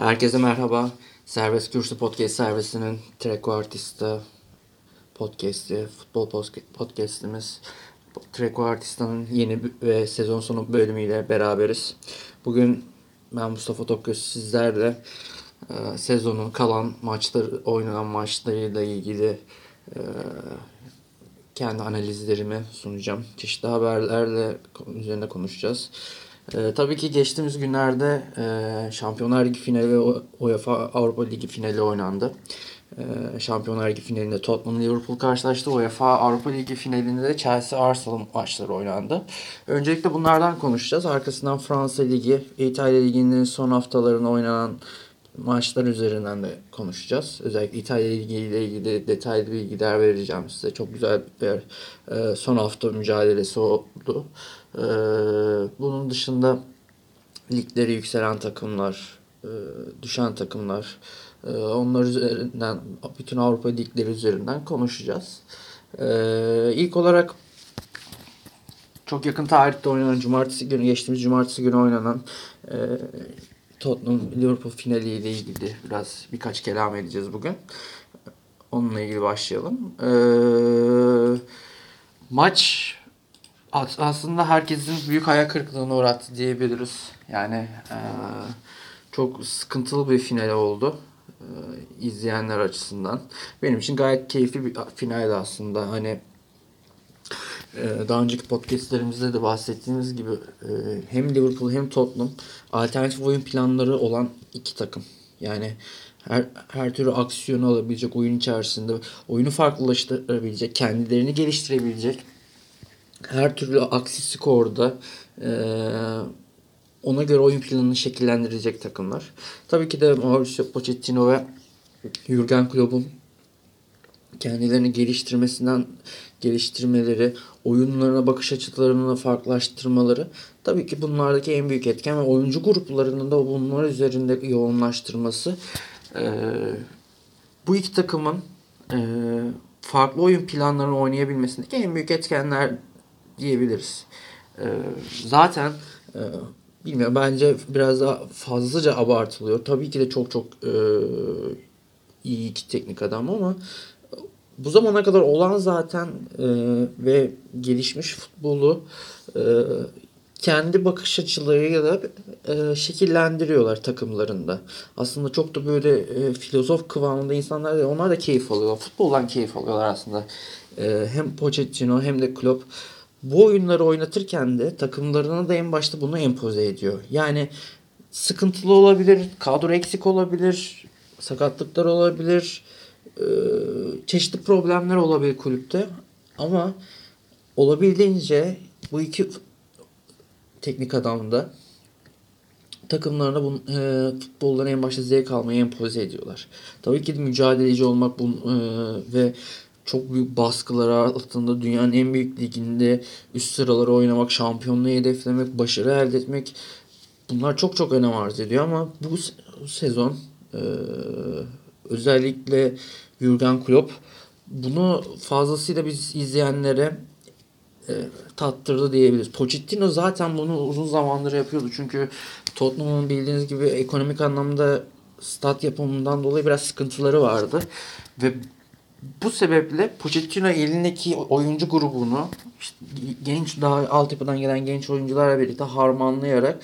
Herkese merhaba. Serbest Kürsü Podcast servisinin Treko Artista podcast'i, futbol podcast'imiz Treko Artista'nın yeni ve sezon sonu bölümüyle beraberiz. Bugün ben Mustafa Tokgöz sizlerle e, sezonun kalan maçları, oynanan maçlarıyla ilgili e, kendi analizlerimi sunacağım. Çeşitli haberlerle üzerine konuşacağız. E, tabii ki geçtiğimiz günlerde e, Şampiyonlar Ligi finali ve UEFA Avrupa Ligi finali oynandı. E, Şampiyonlar Ligi finalinde Tottenham Liverpool karşılaştı. UEFA Avrupa Ligi finalinde de Chelsea Arsenal maçları oynandı. Öncelikle bunlardan konuşacağız. Arkasından Fransa Ligi, İtalya Ligi'nin son haftalarında oynanan maçlar üzerinden de konuşacağız. Özellikle İtalya Ligi ile ilgili detaylı bilgiler vereceğim size. Çok güzel bir e, son hafta mücadelesi oldu. E, bunun dışında ligleri yükselen takımlar, e, düşen takımlar, e, onlar üzerinden, bütün Avrupa ligleri üzerinden konuşacağız. E, ilk olarak çok yakın tarihte oynanan cumartesi günü, geçtiğimiz cumartesi günü oynanan e, Tottenham Liverpool finaliyle ilgili biraz birkaç kelam edeceğiz bugün. Onunla ilgili başlayalım. Ee, maç aslında herkesin büyük ayak kırıklığına uğrattı diyebiliriz. Yani e, çok sıkıntılı bir final oldu e, izleyenler açısından. Benim için gayet keyifli bir finaldi aslında. Hani ee, daha önceki podcastlerimizde de bahsettiğimiz gibi e, hem Liverpool hem Tottenham alternatif oyun planları olan iki takım. Yani her, her türlü aksiyonu alabilecek oyun içerisinde oyunu farklılaştırabilecek, kendilerini geliştirebilecek her türlü aksi skorda e, ona göre oyun planını şekillendirecek takımlar. Tabii ki de Mauricio Pochettino ve Jurgen Klopp'un kendilerini geliştirmesinden geliştirmeleri, oyunlarına bakış açılarını farklılaştırmaları tabii ki bunlardaki en büyük etken ve oyuncu gruplarının da bunlar üzerinde yoğunlaştırması e, bu iki takımın e, farklı oyun planlarını oynayabilmesindeki en büyük etkenler diyebiliriz. E, zaten e, bilmiyorum bence biraz daha fazlaca abartılıyor. Tabii ki de çok çok e, iyi iki teknik adam ama bu zamana kadar olan zaten e, ve gelişmiş futbolu kendi bakış açılarıyla e, şekillendiriyorlar takımlarında. Aslında çok da böyle e, filozof kıvamında insanlar da onlar da keyif alıyorlar. Futboldan keyif alıyorlar aslında. E, hem Pochettino hem de Klopp bu oyunları oynatırken de takımlarına da en başta bunu empoze ediyor. Yani sıkıntılı olabilir, kadro eksik olabilir, sakatlıklar olabilir, e, çeşitli problemler olabilir kulüpte ama olabildiğince bu iki teknik adam da takımlarına bu e, futboldan en başta zevk almayı empoze ediyorlar. Tabii ki de mücadeleci olmak bu, e, ve çok büyük baskılar altında dünyanın en büyük liginde üst sıraları oynamak, şampiyonluğu hedeflemek, başarı elde etmek bunlar çok çok önem arz ediyor ama bu sezon özellikle Jurgen Klopp bunu fazlasıyla biz izleyenlere e, tattırdı diyebiliriz. Pochettino zaten bunu uzun zamandır yapıyordu. Çünkü Tottenham'ın bildiğiniz gibi ekonomik anlamda stat yapımından dolayı biraz sıkıntıları vardı. Ve bu sebeple Pochettino elindeki oyuncu grubunu işte genç daha altyapıdan gelen genç oyuncularla birlikte harmanlayarak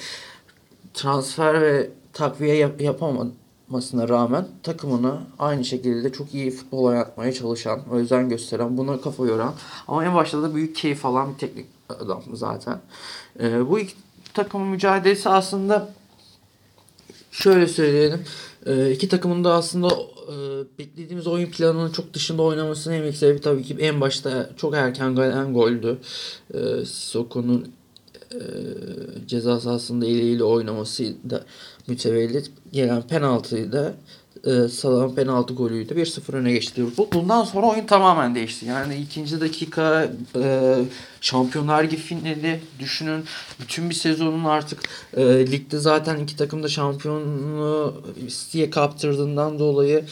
transfer ve takviye yap- yapamadı olmasına rağmen takımını aynı şekilde çok iyi futbol oynatmaya çalışan, özen gösteren, buna kafa yoran ama en başta da büyük keyif alan bir teknik adam zaten. Ee, bu iki takımın mücadelesi aslında şöyle söyleyelim. Ee, iki takımın da aslında e, beklediğimiz oyun planının çok dışında oynamasının en büyük sebebi tabii ki en başta çok erken gelen goldü. Ee, Sissoko'nun e, ceza sahasında eliyle oynaması da mütevellit gelen penaltıyı da e, Salah'ın penaltı golüydü. 1-0 öne geçti Liverpool. Bundan sonra oyun tamamen değişti. Yani ikinci dakika e, Şampiyonlar Ligi finali düşünün. Bütün bir sezonun artık e, ligde zaten iki takım da şampiyonluğu City'ye kaptırdığından dolayı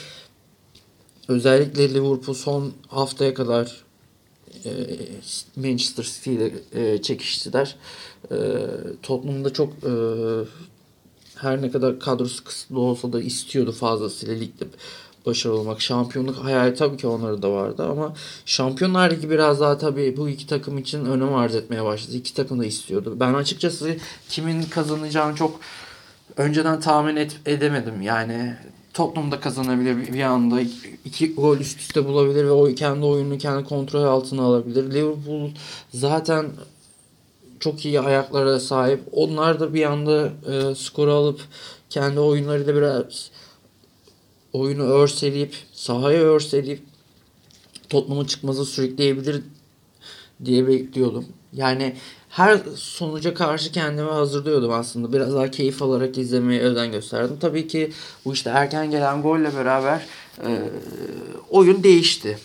özellikle Liverpool son haftaya kadar e, Manchester City ile e, çekiştiler. E, çok e, her ne kadar kadrosu kısıtlı olsa da istiyordu fazlasıyla ligde başarılı olmak. Şampiyonluk hayali tabii ki onları da vardı ama Şampiyonlar Ligi biraz daha tabii bu iki takım için önem arz etmeye başladı. İki takım da istiyordu. Ben açıkçası kimin kazanacağını çok önceden tahmin et, edemedim. Yani Tottenham da kazanabilir bir anda. iki gol üst üste bulabilir ve o kendi oyununu kendi kontrol altına alabilir. Liverpool zaten çok iyi ayaklara sahip. Onlar da bir anda e, skoru alıp kendi oyunlarıyla biraz oyunu örseleyip sahaya örseleyip Tottenham'ın çıkması sürükleyebilir diye bekliyordum. Yani her sonuca karşı kendimi hazırlıyordum aslında. Biraz daha keyif alarak izlemeye özen gösterdim. Tabii ki bu işte erken gelen golle beraber e, oyun değişti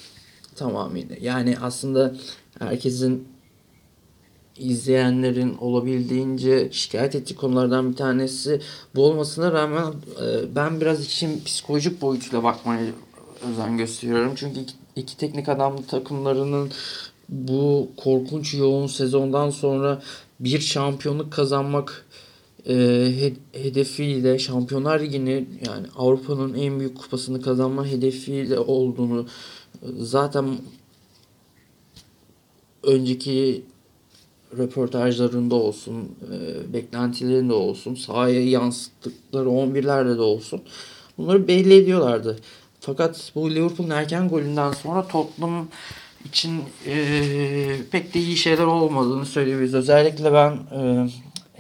tamamıyla. Yani aslında herkesin izleyenlerin olabildiğince şikayet ettiği konulardan bir tanesi bu olmasına rağmen e, ben biraz işin psikolojik boyutuyla bakmaya özen gösteriyorum. Çünkü iki, iki teknik adam takımlarının bu korkunç yoğun sezondan sonra bir şampiyonluk kazanmak e, hedefiyle Şampiyonlar Ligi'ni yani Avrupa'nın en büyük kupasını kazanma hedefiyle olduğunu zaten önceki röportajlarında olsun, e, beklentilerinde olsun, sahaya yansıttıkları 11'lerde de olsun bunları belli ediyorlardı. Fakat bu Liverpool'un erken golünden sonra Tottenham için e, pek de iyi şeyler olmadığını söyleyebiliriz. Özellikle ben e,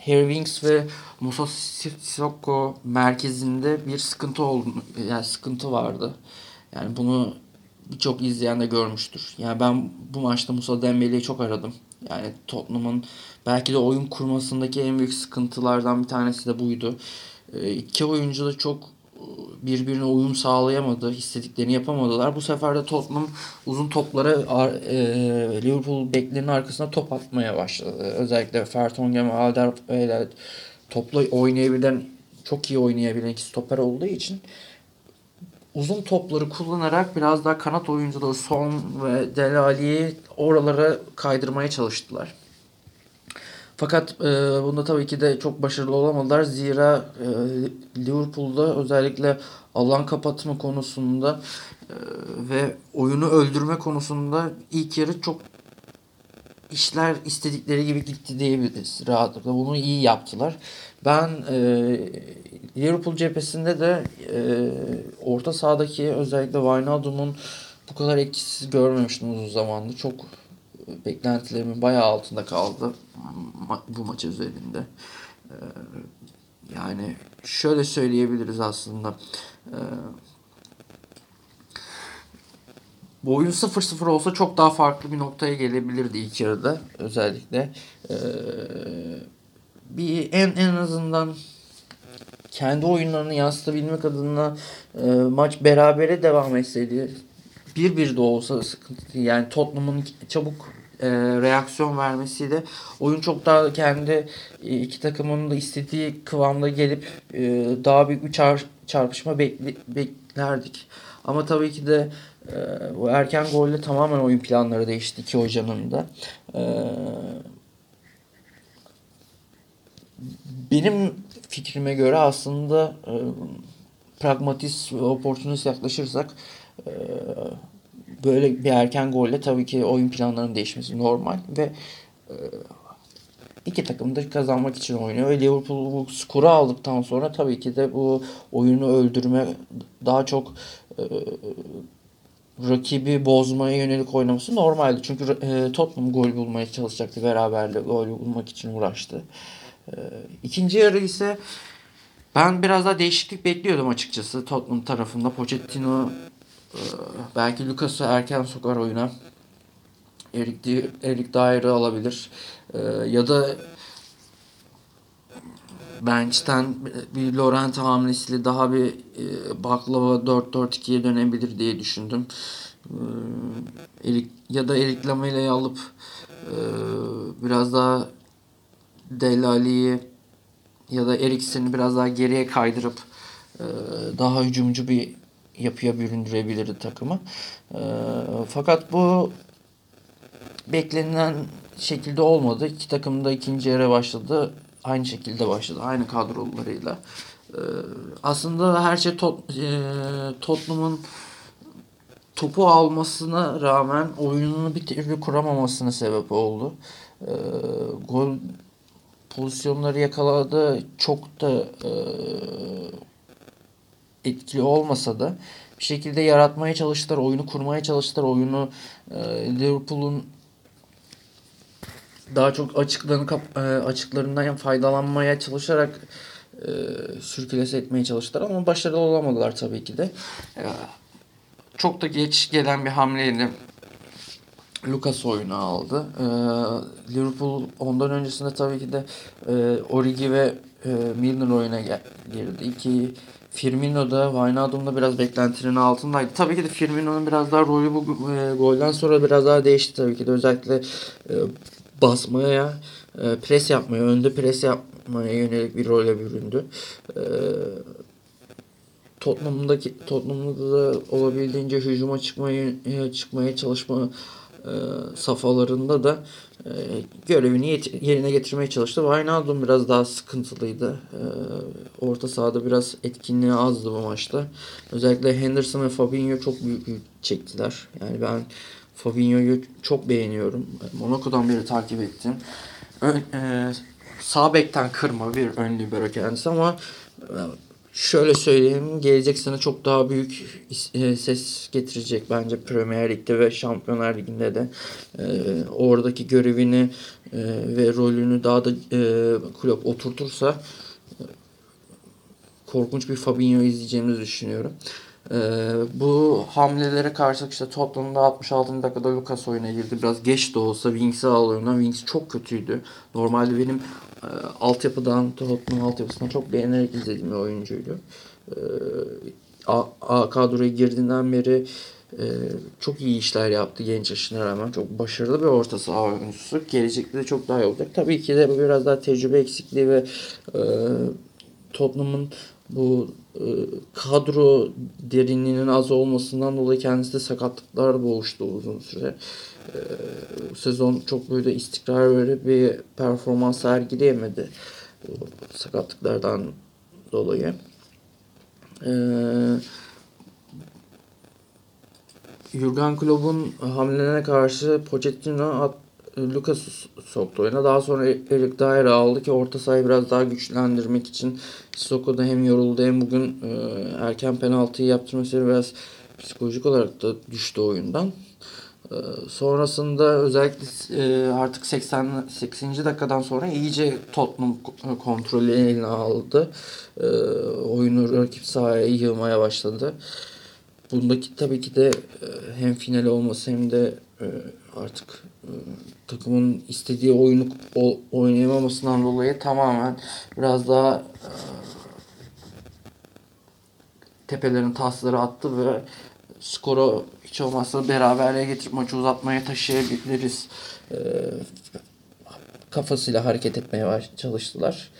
Harry Winks ve Musa Sissoko merkezinde bir sıkıntı oldu. Yani sıkıntı vardı. Yani bunu birçok izleyen de görmüştür. Yani ben bu maçta Musa Dembele'yi çok aradım. Yani Tottenham'ın belki de oyun kurmasındaki en büyük sıkıntılardan bir tanesi de buydu. E, iki oyuncu da çok e, birbirine uyum sağlayamadı. istediklerini yapamadılar. Bu sefer de Tottenham uzun toplara e, Liverpool beklerinin arkasına top atmaya başladı. Özellikle Fertongen ve Alder topla oynayabilen çok iyi oynayabilen iki stoper olduğu için uzun topları kullanarak biraz daha kanat oyuncuları Son ve Delali'yi oralara kaydırmaya çalıştılar. Fakat e, bunda tabii ki de çok başarılı olamadılar. Zira e, Liverpool'da özellikle alan kapatma konusunda e, ve oyunu öldürme konusunda ilk yarı çok işler istedikleri gibi gitti diyebiliriz rahatlıkla. Bunu iyi yaptılar. Ben e, Liverpool cephesinde de e, orta sahadaki özellikle Wijnaldum'un bu kadar etkisiz görmemiştim uzun zamandır. Çok e, beklentilerimin bayağı altında kaldı bu maç üzerinde. E, yani şöyle söyleyebiliriz aslında. E, bu oyun 0-0 olsa çok daha farklı bir noktaya gelebilirdi ilk yarıda özellikle. Ee, bir en en azından kendi oyunlarını yansıtabilmek adına e, maç berabere devam etseydi bir bir de olsa sıkıntı. Yani Tottenham'ın çabuk e, reaksiyon vermesiyle oyun çok daha kendi e, iki takımın da istediği kıvamda gelip e, daha büyük bir çar, çarpışma bekli, beklerdik. Ama tabii ki de e, bu erken golle tamamen oyun planları değişti iki hocanın da. E, benim fikrime göre aslında e, pragmatist ve oportunist yaklaşırsak e, böyle bir erken golle tabii ki oyun planlarının değişmesi normal ve e, iki takım da kazanmak için oynuyor. Ve Liverpool bu skoru aldıktan sonra tabii ki de bu oyunu öldürme daha çok e, rakibi bozmaya yönelik oynaması normaldi. Çünkü e, Tottenham gol bulmaya çalışacaktı. Beraberle gol bulmak için uğraştı. E, ikinci yarı ise ben biraz daha değişiklik bekliyordum açıkçası Tottenham tarafında. Pochettino e, belki Lucas'ı erken sokar oyuna. Erik, Erik Dyer'ı alabilir. E, ya da bench'ten bir Laurent hamlesiyle daha bir e, baklava 4-4-2'ye dönebilir diye düşündüm. E, Erik, ya da Erik Lamele'yi alıp e, biraz daha Delali'yi ya da Eriksen'i biraz daha geriye kaydırıp e, daha hücumcu bir yapıya büründürebilirdi takımı. E, fakat bu beklenilen şekilde olmadı. İki takım da ikinci yere başladı aynı şekilde başladı. Aynı kadrolarıyla. E, aslında her şey Tot, Tottenham'ın topu almasına rağmen oyununu bir türlü kuramamasına sebep oldu. Gol pozisyonları yakaladı. Çok da e, etkili olmasa da bir şekilde yaratmaya çalıştılar, oyunu kurmaya çalıştılar. Oyunu e, Liverpool'un daha çok açıklarını e, açıklarından faydalanmaya çalışarak e, sürkülese etmeye çalıştılar ama başarılı olamadılar tabii ki de. E, çok da geç gelen bir hamleyle Lucas oyunu aldı. E, Liverpool ondan öncesinde tabii ki de e, Origi ve e, Milner oyuna girdi. İki Firmino da Wijnaldum biraz beklentinin altındaydı. Tabii ki de Firmino'nun biraz daha rolü bu e, golden sonra biraz daha değişti tabii ki de. Özellikle e, basmaya, e, pres yapmaya, önde pres yapmaya yönelik bir role büründü. E, Tottenham'daki Tottenham'da da olabildiğince hücuma çıkmaya çıkmaya çalışma e, safhalarında da e, görevini yerine getirmeye çalıştı. Wijnaldum biraz daha sıkıntılıydı. E, orta sahada biraz etkinliği azdı bu maçta. Özellikle Henderson ve Fabinho çok büyük yük çektiler. Yani ben Fabinho'yu çok beğeniyorum. Monaco'dan beri takip ettim. Ön, e, sağ bekten kırma bir ön libero kendisi ama e, şöyle söyleyeyim gelecek sene çok daha büyük e, ses getirecek bence Premier Lig'de ve Şampiyonlar Ligi'nde de E, oradaki görevini e, ve rolünü daha da kulüp oturtursa korkunç bir Fabinho izleyeceğimizi düşünüyorum. Ee, bu hamlelere karşılık işte Tottenham'da 66. dakikada Lucas oyuna girdi. Biraz geç de olsa Wings'i al oyundan. Wings çok kötüydü. Normalde benim e, altyapıdan, Tottenham altyapısından çok beğenerek izlediğim bir oyuncuydu. Ee, A, A kadroya girdiğinden beri e, çok iyi işler yaptı genç yaşına rağmen. Çok başarılı bir orta saha oyuncusu. Gelecekte de çok daha iyi olacak. Tabii ki de biraz daha tecrübe eksikliği ve e, Tottenham'ın bu e, kadro derinliğinin az olmasından dolayı kendisi de sakatlıklar boğuştu uzun süre. E, bu sezon çok böyle istikrar verip bir performans sergileyemedi sakatlıklardan dolayı. E, Jurgen Klopp'un hamlelerine karşı Pochettino Lucas soktu oyuna. Daha sonra Eric Dyer aldı ki orta sahayı biraz daha güçlendirmek için Sissoko da hem yoruldu hem bugün e, erken penaltıyı yaptırması biraz psikolojik olarak da düştü oyundan. E, sonrasında özellikle e, artık 80 80. dakikadan sonra iyice Tottenham kontrolü eline aldı. E, oyunu rakip sahaya yığmaya başladı. Bundaki tabii ki de e, hem final olması hem de e, artık e, takımın istediği oyunu oynayamamasından dolayı tamamen biraz daha e, tepelerin tasları attı ve skoru hiç olmazsa beraberliğe getirip maçı uzatmaya taşıyabiliriz kafasıyla hareket etmeye çalıştılar.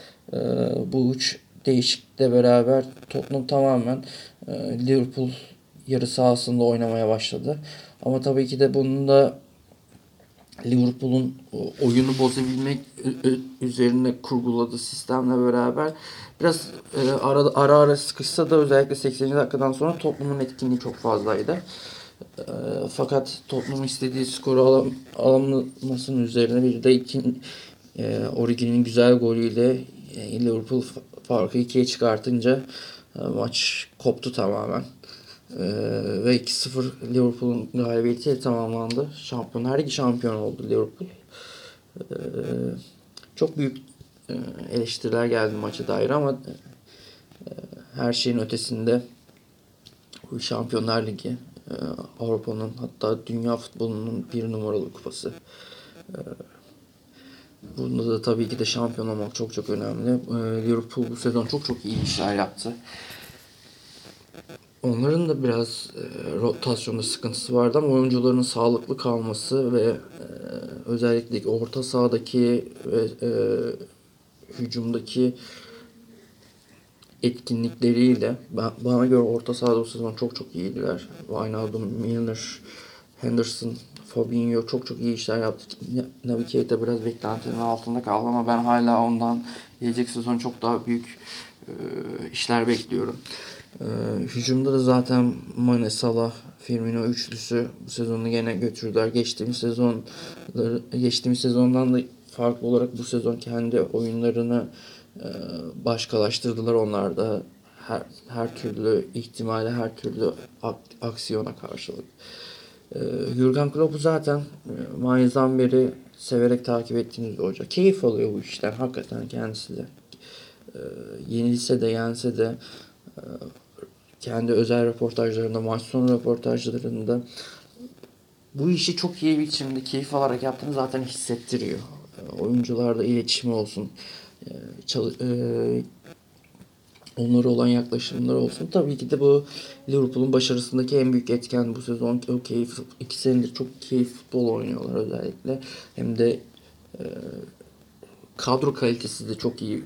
Bu üç değişiklikle beraber Tottenham tamamen e, Liverpool yarı sahasında oynamaya başladı. Ama tabii ki de bunun da Liverpool'un o- oyunu bozabilmek üzerine kurguladığı sistemle beraber biraz e, ara, ara ara sıkışsa da özellikle 80. dakikadan sonra Tottenham'ın etkinliği çok fazlaydı. E, fakat Tottenham istediği skoru alam, alamamasının üzerine bir de ikin, e, Origi'nin güzel golüyle e, Liverpool fa- farkı ikiye çıkartınca e, maç koptu tamamen. Ee, ve 2-0 Liverpool'un galibiyetiyle tamamlandı. Şampiyonlar Ligi şampiyon oldu Liverpool. Ee, çok büyük e, eleştiriler geldi maça dair ama e, her şeyin ötesinde bu Şampiyonlar Ligi e, Avrupa'nın hatta dünya futbolunun bir numaralı kupası. Ee, Bunda da tabii ki de şampiyon olmak çok çok önemli. Ee, Liverpool bu sezon çok çok iyi işler yaptı. Onların da biraz e, rotasyonda sıkıntısı vardı ama oyuncuların sağlıklı kalması ve e, özellikle orta sahadaki ve e, hücumdaki etkinlikleriyle ben, bana göre orta sahada bu sezon çok çok iyiydiler. Wijnaldum, Milner, Henderson, Fabinho çok çok iyi işler yaptı. Naby biraz beklentinin altında kaldı ama ben hala ondan gelecek sezon çok daha büyük e, işler bekliyorum. E, hücumda da zaten Mane, Salah, Firmino üçlüsü bu sezonu gene götürdüler. Geçtiğimiz sezon geçtiğimiz sezondan da farklı olarak bu sezon kendi oyunlarını e, başkalaştırdılar onlar da her, her türlü ihtimale, her türlü ak- aksiyona karşılık. E, Jurgen Klopp'u zaten e, Mayıs'tan beri severek takip ettiğimiz bir hoca. Keyif alıyor bu işten hakikaten kendisi de. E, yenilse de yense de e, kendi özel röportajlarında, maç sonu röportajlarında bu işi çok iyi biçimde keyif alarak yaptığını zaten hissettiriyor. E, Oyuncularla iletişimi olsun, e, e, onlara olan yaklaşımları olsun. Tabii ki de bu Liverpool'un başarısındaki en büyük etken bu sezon o keyif. iki senedir çok keyif futbol oynuyorlar özellikle. Hem de kadro kalitesi de çok iyi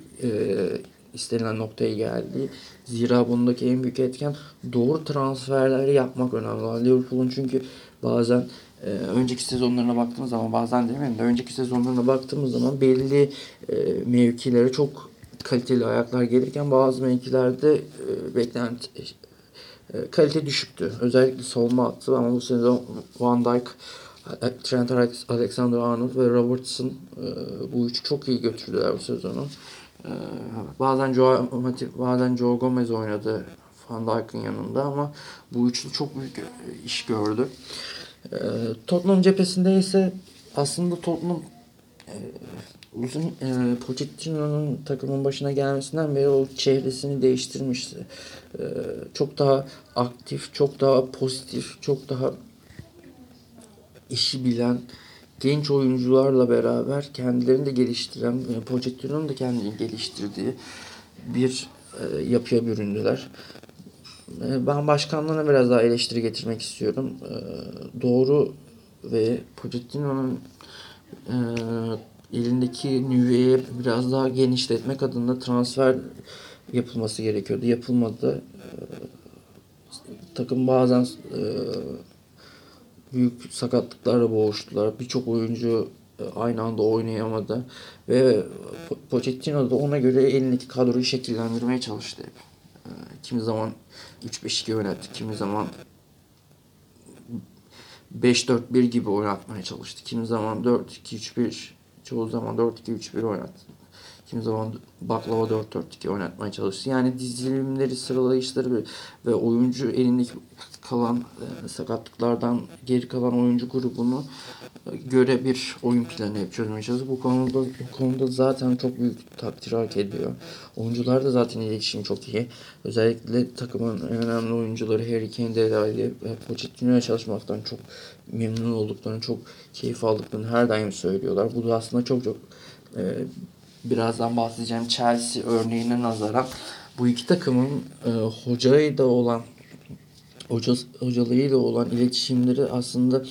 istenilen noktaya geldi. Zira bundaki en büyük etken doğru transferleri yapmak önemli. Liverpool'un çünkü bazen e, önceki sezonlarına baktığımız zaman bazen demeyelim de önceki sezonlarına baktığımız zaman belli e, mevkilere çok kaliteli ayaklar gelirken bazı mevkilerde e, beklenti e, kalite düşüktü. Özellikle savunma hattı ama bu sezon Van Dijk, Trent Alexander-Arnold ve Robertson e, bu üçü çok iyi götürdüler bu sezonu. E, bazen Joe Matip, bazen Joe Gomez oynadı Van Dijk'ın yanında ama bu üçlü çok büyük e, iş gördü. E, Tottenham cephesinde ise aslında Tottenham e, uzun e, Pochettino'nun takımın başına gelmesinden beri o çehresini değiştirmişti. E, çok daha aktif, çok daha pozitif, çok daha işi bilen genç oyuncularla beraber kendilerini de geliştiren, e, Pochettino'nun da kendini geliştirdiği bir e, yapıya büründüler. E, ben başkanlığına biraz daha eleştiri getirmek istiyorum. E, doğru ve Pochettino'nun e, elindeki nüveyi biraz daha genişletmek adına transfer yapılması gerekiyordu. Yapılmadı. E, takım bazen e, büyük sakatlıklarla boğuştular. Birçok oyuncu e, aynı anda oynayamadı ve Po- Pochettino da ona göre elindeki kadroyu şekillendirmeye çalıştı hep. E, Kimi zaman 3-5-2 oynattı, kimi zaman 5-4-1 gibi oynatmaya çalıştı. Kimi zaman 4-2-3-1, çoğu zaman 4-2-3-1 oynattı. Kimi zaman baklava 4-4-2 oynatmaya çalıştı. Yani dizilimleri, sıralayışları ve oyuncu elindeki kalan e, sakatlıklardan geri kalan oyuncu grubunu e, göre bir oyun planı hep çözmeye çalışıyor. Bu konuda bu konuda zaten çok büyük takdir hak ediyor. Oyuncular da zaten iletişim çok iyi. Özellikle takımın en önemli oyuncuları Harry Kane, Dele Alli ve Pochettino'ya çalışmaktan çok memnun olduklarını, çok keyif aldıklarını her daim söylüyorlar. Bu da aslında çok çok e, birazdan bahsedeceğim Chelsea örneğine nazaran bu iki takımın e, hocayla olan hoca, hocalığıyla olan iletişimleri aslında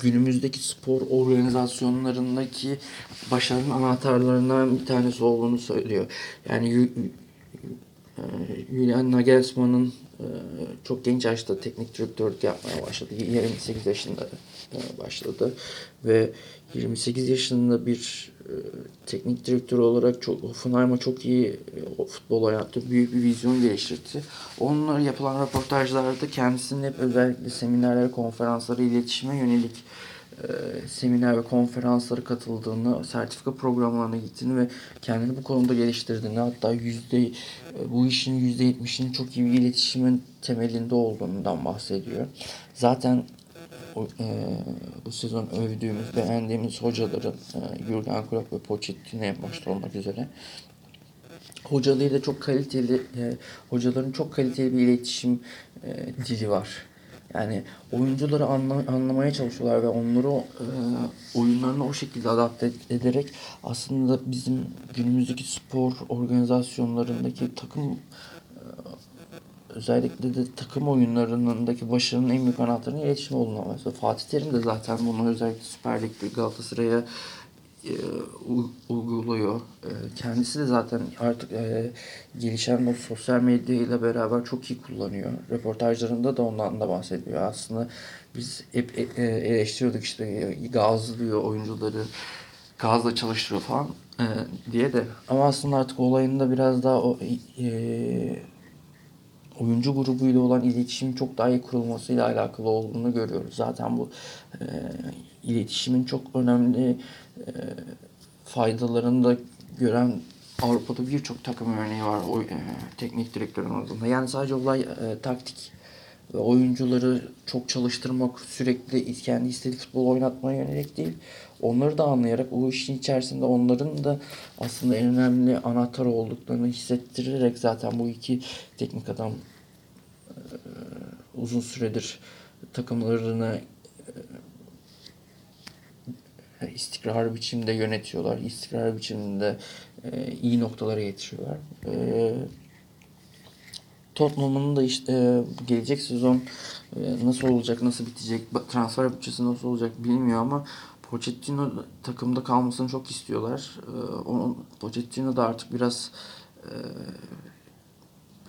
günümüzdeki spor organizasyonlarındaki başarının anahtarlarından bir tanesi olduğunu söylüyor. Yani e, Julian Nagelsmann'ın e, çok genç yaşta teknik direktörlük yapmaya başladı. 28 yaşında e, başladı ve 28 yaşında bir e, teknik direktör olarak çok Hoffenheim'a çok iyi e, futbol oynattı. Büyük bir vizyon geliştirdi. Onunla yapılan röportajlarda kendisinin hep özellikle seminerlere, konferanslara, iletişime yönelik e, seminer ve konferanslara katıldığını, sertifika programlarına gittiğini ve kendini bu konuda geliştirdiğini hatta yüzde e, bu işin yüzde yetmişinin çok iyi bir iletişimin temelinde olduğundan bahsediyor. Zaten e, bu sezon övdüğümüz, beğendiğimiz hocaların e, Jurgen Klopp ve Pochettino başta olmak üzere hocalığıyla çok kaliteli, e, hocaların çok kaliteli bir iletişim e, dili var. Yani oyuncuları anla, anlamaya çalışıyorlar ve onları e, oyunlarına o şekilde adapte ederek aslında bizim günümüzdeki spor organizasyonlarındaki takım özellikle de takım oyunlarındaki başarının en büyük anahtarının iletişim olduğunu mesela Fatih Terim de zaten bunu özellikle Süper Lig'de Galatasaray'a e, uyguluyor. E, kendisi de zaten artık e, gelişen bu sosyal medya ile beraber çok iyi kullanıyor. Röportajlarında da ondan da bahsediyor. Aslında biz hep e, e, eleştiriyorduk işte e, gazlıyor oyuncuları, gazla çalıştırıyor falan e, diye de. Ama aslında artık olayında biraz daha o e, oyuncu grubuyla olan iletişimin çok daha iyi kurulmasıyla alakalı olduğunu görüyoruz. Zaten bu e, iletişimin çok önemli e, faydalarını da gören Avrupa'da birçok takım örneği var o e, teknik direktörün olduğunda. Yani sadece olay e, taktik ve oyuncuları çok çalıştırmak, sürekli kendi istediği futbol oynatmaya yönelik değil. Onları da anlayarak o işin içerisinde onların da aslında en önemli anahtar olduklarını hissettirerek zaten bu iki teknik adam uzun süredir takımlarını e, istikrarlı biçimde yönetiyorlar. İstikrarlı biçimde e, iyi noktalara getiriyorlar. E, Tottenham'ın da işte e, gelecek sezon e, nasıl olacak, nasıl bitecek, transfer bütçesi nasıl olacak bilmiyor ama Pochettino takımda kalmasını çok istiyorlar. E, Pochettino da artık biraz e,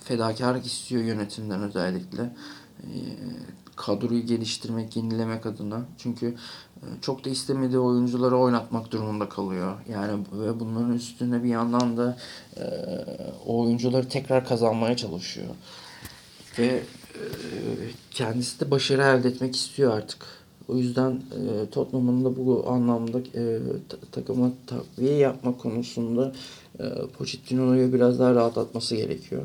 fedakarlık istiyor yönetimden özellikle. E, kadroyu geliştirmek, yenilemek adına. Çünkü e, çok da istemediği oyuncuları oynatmak durumunda kalıyor. Yani ve bunların üstüne bir yandan da e, o oyuncuları tekrar kazanmaya çalışıyor. Ve e, kendisi de başarı elde etmek istiyor artık. O yüzden e, Tottenham'ın da bu anlamda e, ta- takıma takviye yapma konusunda e, Pochettino'yu biraz daha rahatlatması gerekiyor.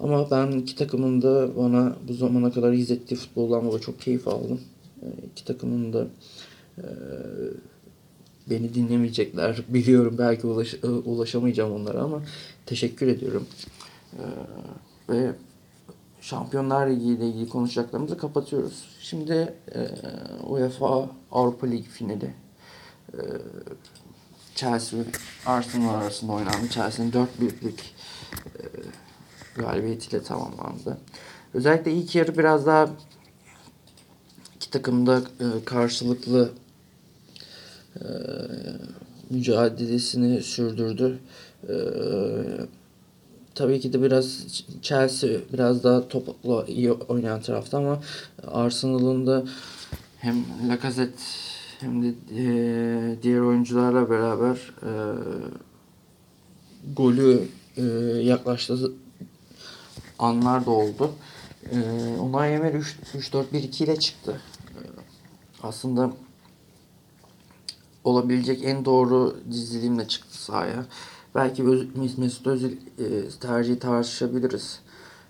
Ama ben iki takımın da bana bu zamana kadar izlettiği futboldan dolayı çok keyif aldım. E, iki takımın da e, beni dinlemeyecekler. Biliyorum belki ulaş, e, ulaşamayacağım onlara ama teşekkür ediyorum. E, ve Şampiyonlar Ligi ile ilgili konuşacaklarımızı kapatıyoruz. Şimdi e, UEFA Avrupa Ligi finali. E, Chelsea Arsenal arasında oynandı. Chelsea'nin 4-1'lik e, galibiyetiyle tamamlandı. Özellikle ilk yarı biraz daha iki takım da e, karşılıklı e, mücadelesini sürdürdü. E, tabii ki de biraz Chelsea biraz daha topla iyi oynayan tarafta ama Arsenal'ın da hem Lacazette hem de diğer oyuncularla beraber golü yaklaştığı anlar da oldu. E, Unai Emery 3-4-1-2 ile çıktı. E, aslında olabilecek en doğru dizilimle çıktı sahaya. Belki Mesut Özil e, tercihi tartışabiliriz.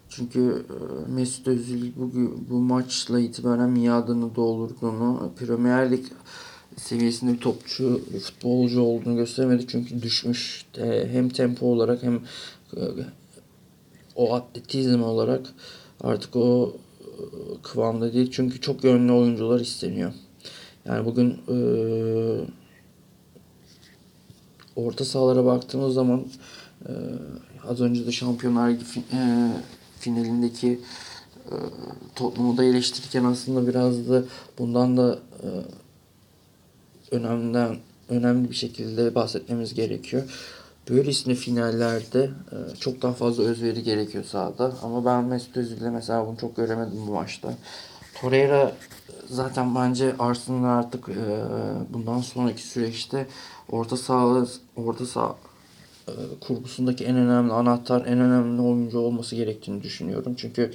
Çünkü e, Mesut Özil bu, bu maçla itibaren miadını doldurduğunu, Premier Lig seviyesinde bir topçu, bir futbolcu olduğunu göstermedi. Çünkü düşmüş e, hem tempo olarak hem e, o atletizm olarak artık o e, kıvamda değil. Çünkü çok yönlü oyuncular isteniyor. Yani bugün e, orta sahalara baktığımız zaman e, az önce de Şampiyonlar Ligi fi- e, finalindeki e, Tottenham'ı da eleştirirken aslında biraz da bundan da e, önemden önemli bir şekilde bahsetmemiz gerekiyor. Böylesine finallerde e, çok daha fazla özveri gerekiyor sahada. Ama ben Mesut Özil'de mesela bunu çok göremedim bu maçta. Torreira zaten bence Arsenal artık e, bundan sonraki süreçte orta saha orta saha e, kurgusundaki en önemli anahtar, en önemli oyuncu olması gerektiğini düşünüyorum. Çünkü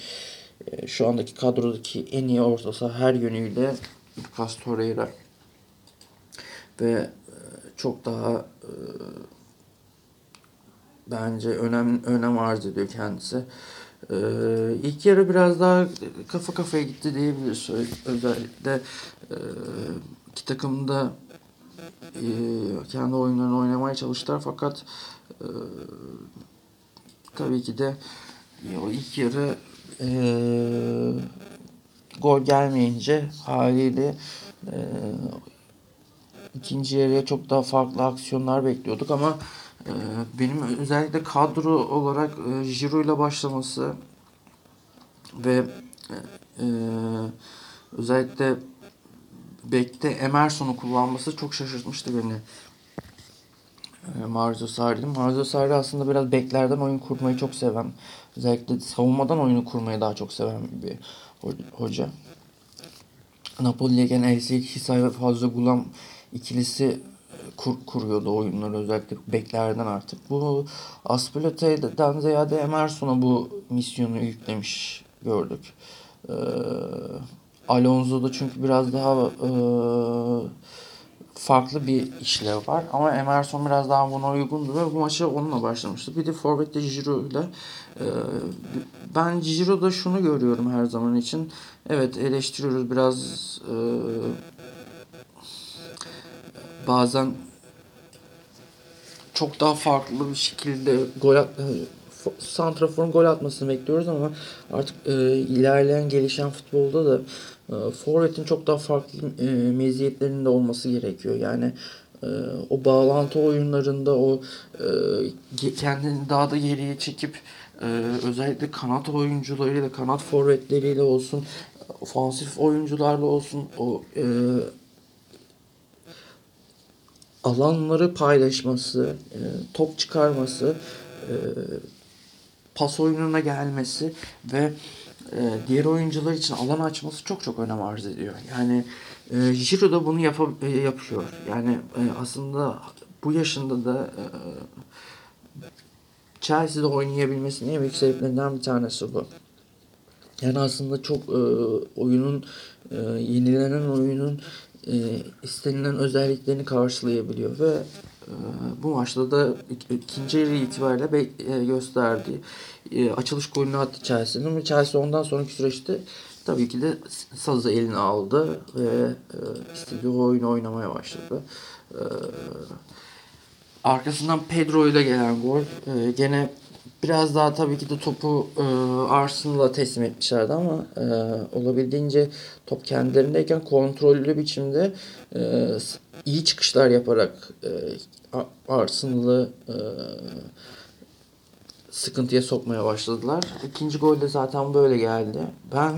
şu andaki kadrodaki en iyi orta saha her yönüyle Lucas Torreira ve çok daha bence önem önem arz ediyor kendisi. Ee, ilk yarı biraz daha kafa kafaya gitti diyebiliriz. Özellikle e, iki takım da e, kendi oyunlarını oynamaya çalıştılar fakat e, tabii ki de o ilk yarı e, gol gelmeyince haliyle e, ikinci yarıya çok daha farklı aksiyonlar bekliyorduk ama benim özellikle kadro olarak e, Giroud ile başlaması ve e, e, özellikle Bek'te Emerson'u kullanması çok şaşırtmıştı beni. e, Marzio Sarri. Marzio Sarri aslında biraz beklerden oyun kurmayı çok seven, özellikle savunmadan oyunu kurmayı daha çok seven bir ho- hoca. Napoli'ye gelen Elsi Hisay ve Fazla Gulam ikilisi kur, kuruyordu oyunları özellikle beklerden artık. Bu Aspilicueta'dan ziyade Emerson'a bu misyonu yüklemiş gördük. Ee, Alonso'da çünkü biraz daha e, farklı bir işlev var. Ama Emerson biraz daha buna uygundu ve bu maçı onunla başlamıştı. Bir de Forvet'te Giroud ile e, ben Giroud'da şunu görüyorum her zaman için. Evet eleştiriyoruz biraz e, bazen çok daha farklı bir şekilde gol at, e, Santrafor'un gol atmasını bekliyoruz ama artık e, ilerleyen gelişen futbolda da e, Forvet'in çok daha farklı e, meziyetlerinde olması gerekiyor. Yani e, o bağlantı oyunlarında o e, kendini daha da geriye çekip e, özellikle kanat oyuncularıyla, kanat forvetleriyle olsun, ofansif oyuncularla olsun o e, alanları paylaşması, e, top çıkarması, e, pas oyununa gelmesi ve e, diğer oyuncular için alan açması çok çok önem arz ediyor. Yani e, Giroud da bunu yap e, yapıyor. Yani e, aslında bu yaşında da e, Chelsea'de oynayabilmesinin en büyük sebeplerinden bir tanesi bu. Yani aslında çok e, oyunun e, yenilenen oyunun e, istenilen özelliklerini karşılayabiliyor ve e, bu maçta da ik- ikinci yarı itibariyle be, e, gösterdiği e, açılış golünü attı Chelsea'nin ve Chelsea ondan sonraki süreçte tabii ki de sazı eline aldı ve e, istediği oyunu oynamaya başladı. E, arkasından Pedro ile gelen gol e, gene biraz daha tabii ki de topu e, Arsenal'a teslim etmişlerdi ama e, olabildiğince top kendilerindeyken kontrollü biçimde e, iyi çıkışlar yaparak e, Arsenal'ı e, sıkıntıya sokmaya başladılar. İkinci gol de zaten böyle geldi. Ben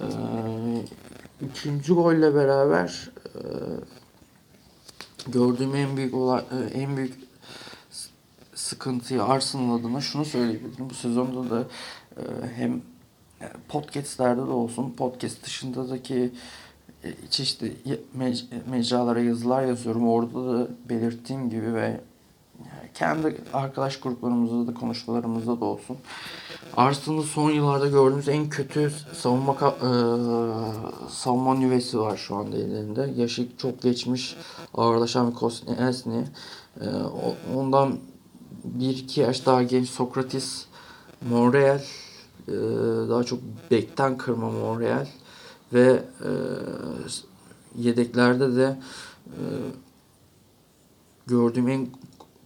e, üçüncü golle beraber e, gördüğüm en büyük olay, e, en büyük sıkıntıyı Arsenal adına şunu söyleyebilirim. Bu sezonda da e, hem e, podcastlerde de olsun, podcast dışındaki e, çeşitli mec- mecralara yazılar yazıyorum. Orada da belirttiğim gibi ve kendi arkadaş gruplarımızda da konuşmalarımızda da olsun. Arsenal'ın son yıllarda gördüğümüz en kötü savunma e, savunma nüvesi var şu anda ellerinde. Yaşı çok geçmiş ağırlaşan bir Kosniesny. E, ondan bir iki yaş daha genç Sokratis Monreal e, daha çok bekten kırma Monreal ve e, yedeklerde de e, gördüğüm en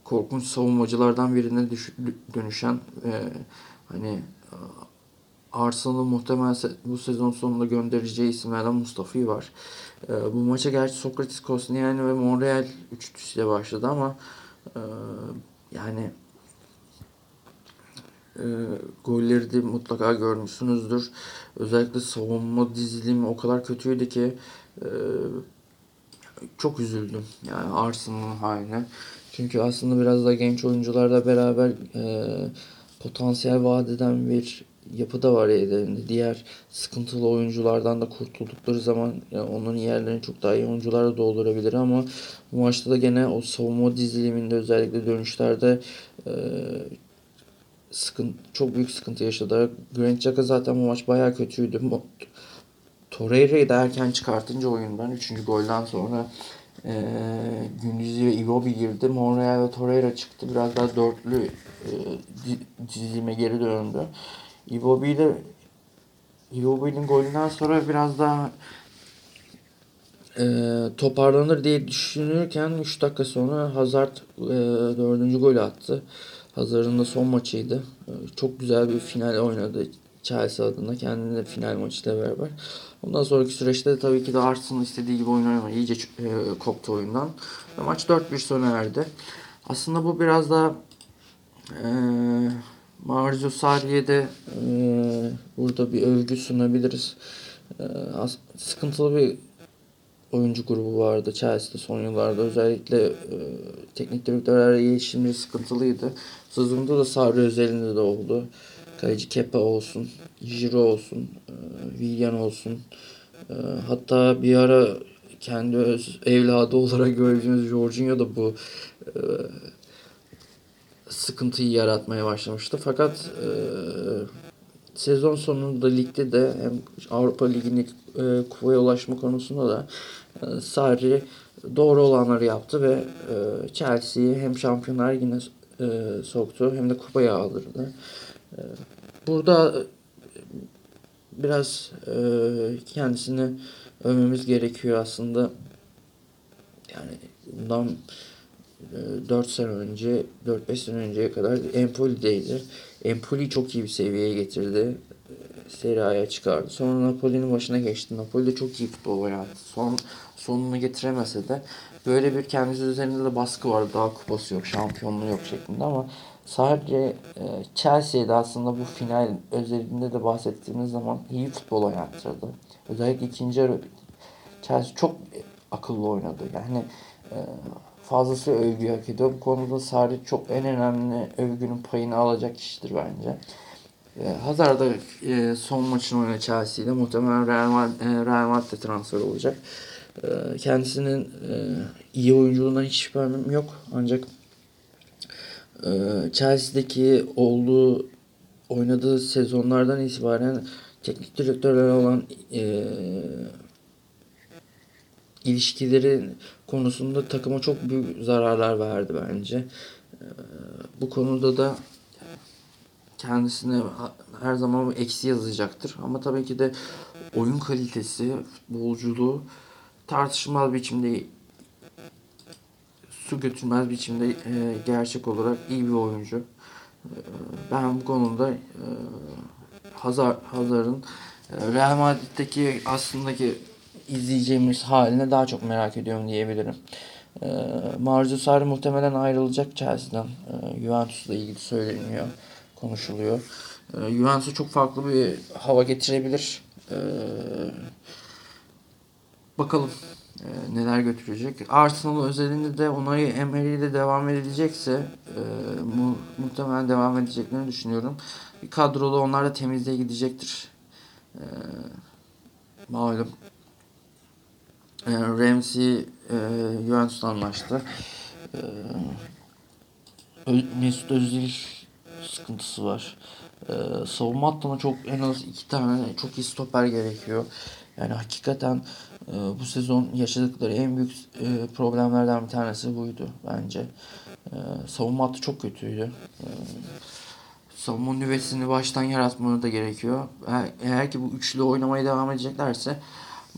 korkunç savunmacılardan birine dönüşen hani Arsenal'ın muhtemelen bu sezon sonunda göndereceği isimlerden Mustafi var. E, bu maça gerçi Sokratis, Kosniani ve Monreal üçlüsüyle başladı ama yani e, golleri de mutlaka görmüşsünüzdür. Özellikle savunma dizilimi o kadar kötüydü ki e, çok üzüldüm yani Arsenal'ın haline. Çünkü aslında biraz da genç oyuncularla beraber e, potansiyel vaat eden bir yapı da var ellerinde. Diğer sıkıntılı oyunculardan da kurtuldukları zaman yani onların yerlerini çok daha iyi oyuncularla doldurabilir ama bu maçta da gene o savunma diziliminde özellikle dönüşlerde e, sıkıntı, çok büyük sıkıntı yaşadılar. Granit Xhaka zaten bu maç bayağı kötüydü. Torreira'yı da erken çıkartınca oyundan 3. golden sonra e, Gündüz'ü ve Iwobi girdi. Monreal ve Torreira çıktı. Biraz daha dörtlü e, di- dizilime geri döndü. Iwobi ile Iwobi'nin golünden sonra biraz daha e, toparlanır diye düşünürken 3 dakika sonra Hazard e, 4. golü attı. Hazard'ın da son maçıydı. E, çok güzel bir final oynadı Chelsea adına kendine de final maçıyla beraber. Ondan sonraki süreçte de tabii ki de Arsenal istediği gibi oyun oynamadı. İyice e, koptu oyundan. Ve maç 4-1 sona erdi. Aslında bu biraz da e, Marzio Sarri'ye de e, burada bir övgü sunabiliriz. E, sıkıntılı bir oyuncu grubu vardı Chelsea'de son yıllarda. Özellikle e, teknik direktörlerle iletişimleri sıkıntılıydı. Sezonda da Sarri özelinde de oldu. Kaleci Kepa olsun, Jiro olsun, e, Willian olsun. E, hatta bir ara kendi öz evladı olarak gördüğünüz Jorginho da bu e, sıkıntıyı yaratmaya başlamıştı. Fakat e, sezon sonunda ligde de hem Avrupa Ligi'ndeki e, kupaya ulaşma konusunda da e, Sarri doğru olanları yaptı ve e, Chelsea'yi hem Şampiyonlar Ligi'ne e, soktu hem de kupaya aldırdı. E, burada biraz e, kendisini övmemiz gerekiyor aslında. Yani bundan 4 sene önce, 4-5 sene önceye kadar Empoli'deydi. Empoli çok iyi bir seviyeye getirdi. Serie A'ya çıkardı. Sonra Napoli'nin başına geçti. Napoli de çok iyi futbol oynadı. Son, sonunu getiremese de böyle bir kendisi üzerinde de baskı var. Daha kupası yok, şampiyonluğu yok şeklinde ama sadece e, Chelsea'de aslında bu final özelinde de bahsettiğimiz zaman iyi futbol oynattırdı. Özellikle ikinci yarı Chelsea çok akıllı oynadı. Yani e, fazlası övgü hak ediyor. Bu konuda Sarri çok en önemli övgünün payını alacak kişidir bence. E, Hazard da e, son maçını oynadı Chelsea'de. Muhtemelen Real, Madrid, e, Real Madrid'de transfer olacak. E, kendisinin e, iyi oyunculuğundan hiç şüphem yok. Ancak e, Chelsea'deki olduğu oynadığı sezonlardan itibaren teknik direktörler olan e, ilişkileri konusunda takıma çok büyük zararlar verdi bence. Ee, bu konuda da kendisine her zaman eksi yazacaktır. Ama tabii ki de oyun kalitesi, futbolculuğu tartışılmaz biçimde su götürmez biçimde e, gerçek olarak iyi bir oyuncu. E, ben bu konuda e, Hazar Hazar'ın e, Real Madrid'deki aslındaki izleyeceğimiz haline daha çok merak ediyorum diyebilirim. E, Marco Sarri muhtemelen ayrılacak Chelsea'den. E, Juventus'la ilgili söyleniyor, konuşuluyor. E, Juventus'a çok farklı bir hava getirebilir. E, bakalım e, neler götürecek. Arsenal özelinde de Unai Emery ile devam edilecekse e, mu, muhtemelen devam edeceklerini düşünüyorum. Bir kadrolu onlar da temizliğe gidecektir. E, malum e, Ramsey e, Juventus'la anlaştı. E, Mesut Özil sıkıntısı var. E, savunma hattına çok en az iki tane çok iyi stoper gerekiyor. Yani hakikaten e, bu sezon yaşadıkları en büyük e, problemlerden bir tanesi buydu bence. E, savunma hattı çok kötüydü. E, savunma nüvesini baştan yaratmaları da gerekiyor. Eğer ki bu üçlü oynamaya devam edeceklerse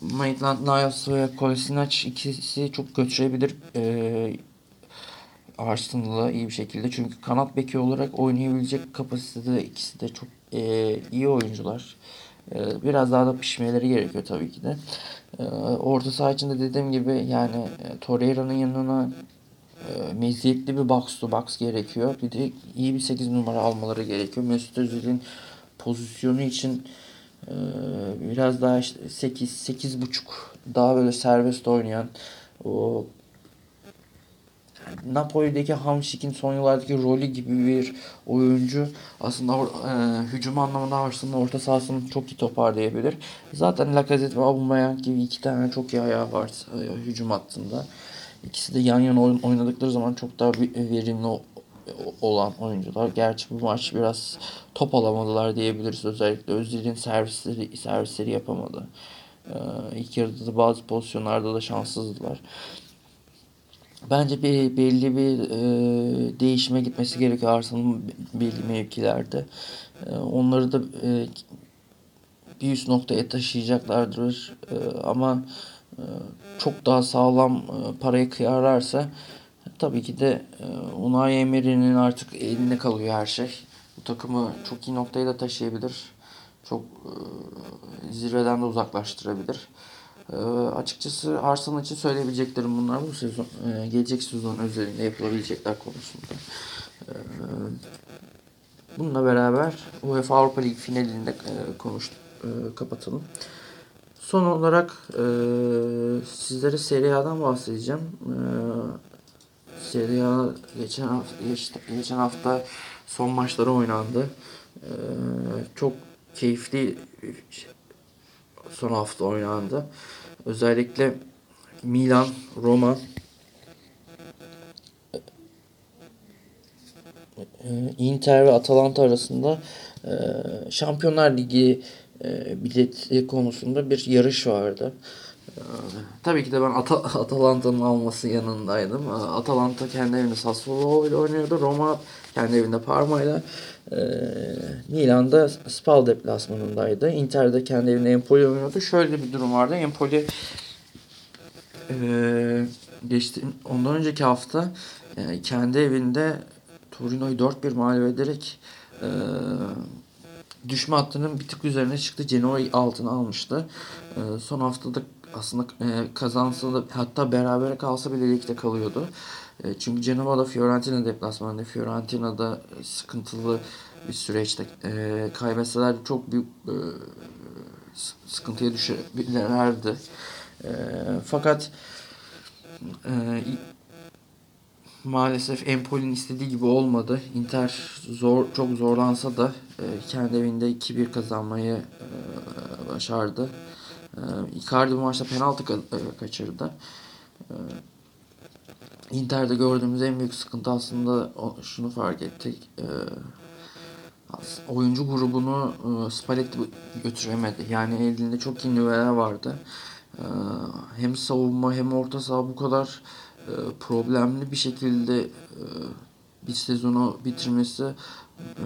Maitland Niles ve Kolasinac ikisi çok götürebilir e, Arsenal'a iyi bir şekilde. Çünkü kanat beki olarak oynayabilecek kapasitede ikisi de çok e, iyi oyuncular. E, biraz daha da pişmeleri gerekiyor tabii ki de. E, orta saha içinde dediğim gibi yani e, Torreira'nın yanına e, meziyetli bir box to box gerekiyor. Bir de iyi bir 8 numara almaları gerekiyor. Mesut Özil'in pozisyonu için ee, biraz daha işte 8 8 buçuk daha böyle serbest oynayan o Napoli'deki Hamşik'in son yıllardaki rolü gibi bir oyuncu aslında e, hücum anlamında aslında orta sahasını çok iyi toparlayabilir. Zaten Lacazette ve Aubameyang gibi iki tane çok iyi ayağı var e, hücum hattında. İkisi de yan yana oynadıkları zaman çok daha verimli olan oyuncular. Gerçi bu maç biraz top alamadılar diyebiliriz. Özellikle Özil'in servisleri, servisleri yapamadı. Ee, ilk yarıda da bazı pozisyonlarda da şanssızdılar. Bence bir belli bir e, değişime gitmesi gerekiyor Arsenal'ın belli mevkilerde. E, onları da e, bir üst noktaya taşıyacaklardır. E, ama e, çok daha sağlam e, parayı kıyarlarsa Tabii ki de e, Unai Emery'nin artık elinde kalıyor her şey. Bu takımı çok iyi noktaya da taşıyabilir. Çok e, zirveden de uzaklaştırabilir. E, açıkçası Arsenal için söyleyebileceklerim bunlar bu sezon. E, gelecek sezon özelinde yapılabilecekler konusunda. E, bununla beraber UEFA Avrupa Ligi finalinde e, konuş e, kapatalım. Son olarak e, sizlere Serie A'dan bahsedeceğim. E, Serie A geçen hafta, geçen hafta son maçları oynandı. E, çok keyifli son hafta oynandı. Özellikle Milan, Roma, Inter ve Atalanta arasında Şampiyonlar Ligi bileti konusunda bir yarış vardı. Tabii ki de ben At Atalanta'nın alması yanındaydım. Atalanta kendi evinde Sassuolo ile oynuyordu. Roma kendi evinde Parma ile Milan'da Spal deplasmanındaydı. Inter'de kendi evinde Empoli oynuyordu. Şöyle bir durum vardı. Empoli e, geçti ondan önceki hafta e, kendi evinde Torino'yu 4-1 mağlup ederek e, düşme hattının bir tık üzerine çıktı. Genoa'yı altına almıştı. E, son haftada aslında e, kazansa da hatta beraber kalsa bile ligde kalıyordu. E, çünkü Genoa'da Fiorentina deplasmanında Fiorentina'da sıkıntılı bir süreçte e, kaybetseler çok büyük e, sıkıntıya düşebilirlerdi. E, fakat e, maalesef Empoli'nin istediği gibi olmadı. Inter zor çok zorlansa da e, kendi evinde 2-1 kazanmayı e, başardı. E, Icardi bu maçta penaltı ka- e, kaçırdı. E, Inter'de gördüğümüz en büyük sıkıntı aslında şunu fark ettik. Oyuncu grubunu Spalletti götüremedi. Yani elinde çok iyi nüveler vardı. Hem savunma hem orta saha bu kadar problemli bir şekilde bir sezonu bitirmesi e,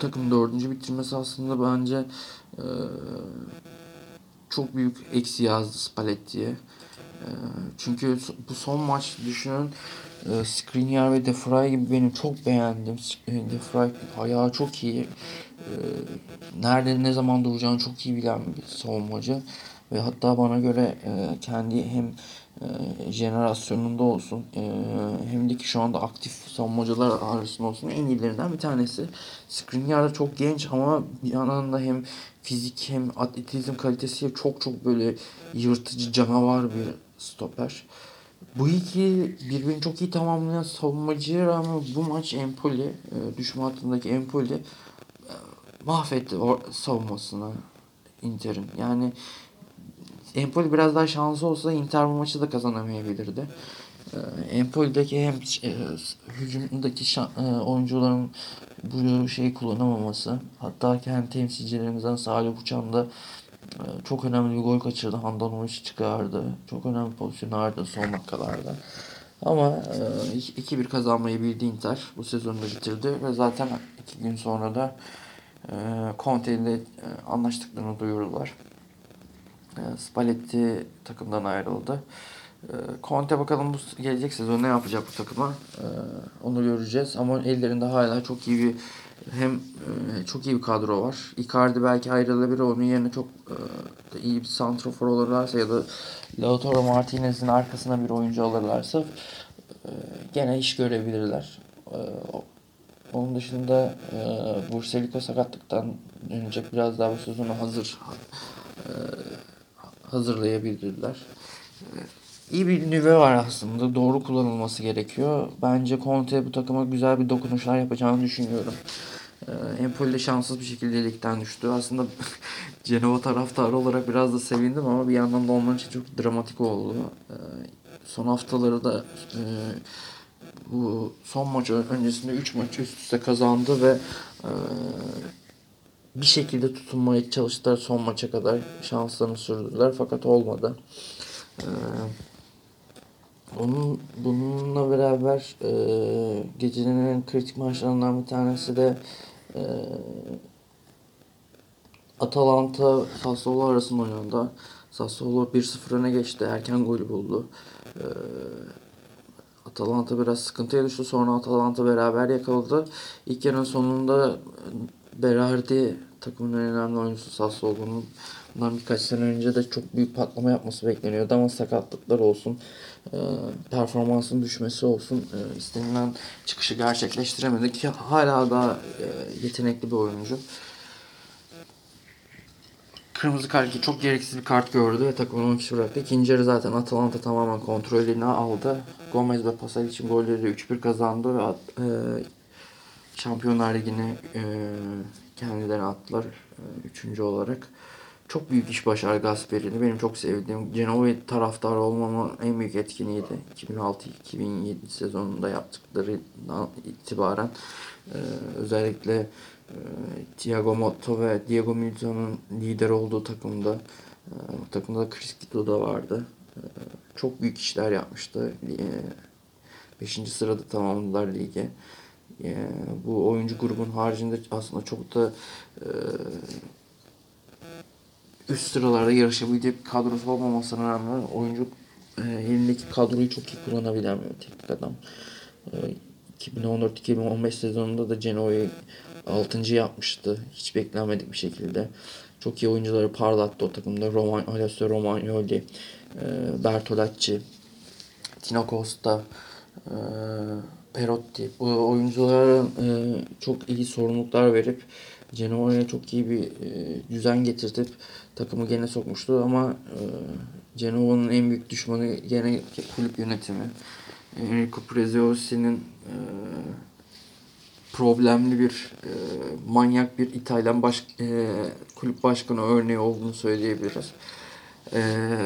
takım dördüncü bitirmesi aslında bence çok büyük eksi yazdı Spalletti'ye. E, çünkü bu son maç düşünün e, Skriniar ve De Vrij gibi benim çok beğendim. De Vrij ayağı çok iyi. E, nerede ne zaman duracağını çok iyi bilen bir savunmacı. Ve hatta bana göre e, kendi hem e, jenerasyonunda olsun e, hem de ki şu anda aktif savunmacılar arasında olsun en iyilerinden bir tanesi. Skriniar da çok genç ama bir yandan da hem fizik hem atletizm kalitesi çok çok böyle yırtıcı canavar bir stoper. Bu iki birbirini çok iyi tamamlayan savunmacıya rağmen bu maç Empoli, e, düşme hattındaki Empoli e, mahvetti o savunmasını Inter'in. Yani Empoli biraz daha şanslı olsa Inter bu maçı da kazanamayabilirdi. Empoli'deki hem e, hücumdaki e, oyuncuların bu şeyi kullanamaması hatta kendi temsilcilerimizden Salih Uçan da e, çok önemli bir gol kaçırdı. Handanovic çıkardı. Çok önemli pozisyon vardı son dakikalarda. Ama e, 2-1 kazanmayı bildi Inter. Bu sezonu da bitirdi ve zaten iki gün sonra da e, Conte ile e, anlaştıklarını duyurdular. E, Spalletti takımdan ayrıldı. E, Conte bakalım bu gelecek sezon ne yapacak bu takıma. Onu göreceğiz ama ellerinde hala çok iyi bir hem e, çok iyi bir kadro var. Icardi belki ayrılabilir. Onun yerine çok e, iyi bir santrofor olurlarsa ya da Lautaro Martinez'in arkasına bir oyuncu alırlarsa e, gene iş görebilirler. E, onun dışında e, Burseliko sakatlıktan dönecek. Biraz daha bu sezonu hazır e, hazırlayabilirler. E, iyi bir nüve var aslında. Doğru kullanılması gerekiyor. Bence Conte bu takıma güzel bir dokunuşlar yapacağını düşünüyorum. E, Empoli de şanssız bir şekilde ligden düştü. Aslında Cenova taraftarı olarak biraz da sevindim ama bir yandan da onlar için çok dramatik oldu. E, son haftaları da e, bu son maç öncesinde 3 maç üst üste kazandı ve e, bir şekilde tutunmaya çalıştılar son maça kadar şanslarını sürdürdüler fakat olmadı. Ee, onun bununla beraber e, gecenin en kritik maçlarından bir tanesi de e, Atalanta Sassuolo arasında oynandı. Sassuolo 1-0 öne geçti. Erken golü buldu. E, Atalanta biraz sıkıntıya düştü. Sonra Atalanta beraber yakaladı. İlk yarının sonunda Berardi takımın en önemli oyuncusu Sassuolo'nun bundan birkaç sene önce de çok büyük patlama yapması bekleniyordu ama sakatlıklar olsun, e, performansın düşmesi olsun e, istenilen çıkışı gerçekleştiremedi ki hala daha e, yetenekli bir oyuncu. kırmızı kart çok gereksiz bir kart gördü ve takımını 10 kişi bıraktı. İkinci yarı zaten Atalanta tamamen kontrolünü aldı. Gomez ve Pasal için golleri 3-1 kazandı ve e, Şampiyonlar Ligi'ne e, kendileri attılar. E, üçüncü olarak. Çok büyük iş başardı Gasperi'ni. Benim çok sevdiğim. Genoa taraftarı olmamın en büyük etkinliğiydi. 2006-2007 sezonunda yaptıklarından itibaren. E, özellikle e, Thiago Motta ve Diego Milito'nun lider olduğu takımda e, takımda da Chris Guido da vardı. E, çok büyük işler yapmıştı. 5. sırada tamamladılar ligi. E, bu oyuncu grubun haricinde aslında çok da e, üst sıralarda yarışabilecek bir kadrosu olmamasına rağmen oyuncu e, elindeki kadroyu çok iyi kullanabilen bir teknik adam. E, 2014-2015 sezonunda da Genoa'yı 6. yapmıştı. Hiç beklenmedik bir şekilde. Çok iyi oyuncuları parlattı o takımda. Roman, Alessio Romagnoli, e, Bertolacci, Tino Costa, e, Perotti. Bu oyunculara e, çok iyi sorumluluklar verip Genoa'ya çok iyi bir e, düzen getirtip takımı gene sokmuştu ama e, Genoa'nın en büyük düşmanı gene kulüp yönetimi. Enrico Preziosi'nin e, problemli bir e, manyak bir İtalyan baş, e, kulüp başkanı örneği olduğunu söyleyebiliriz. E,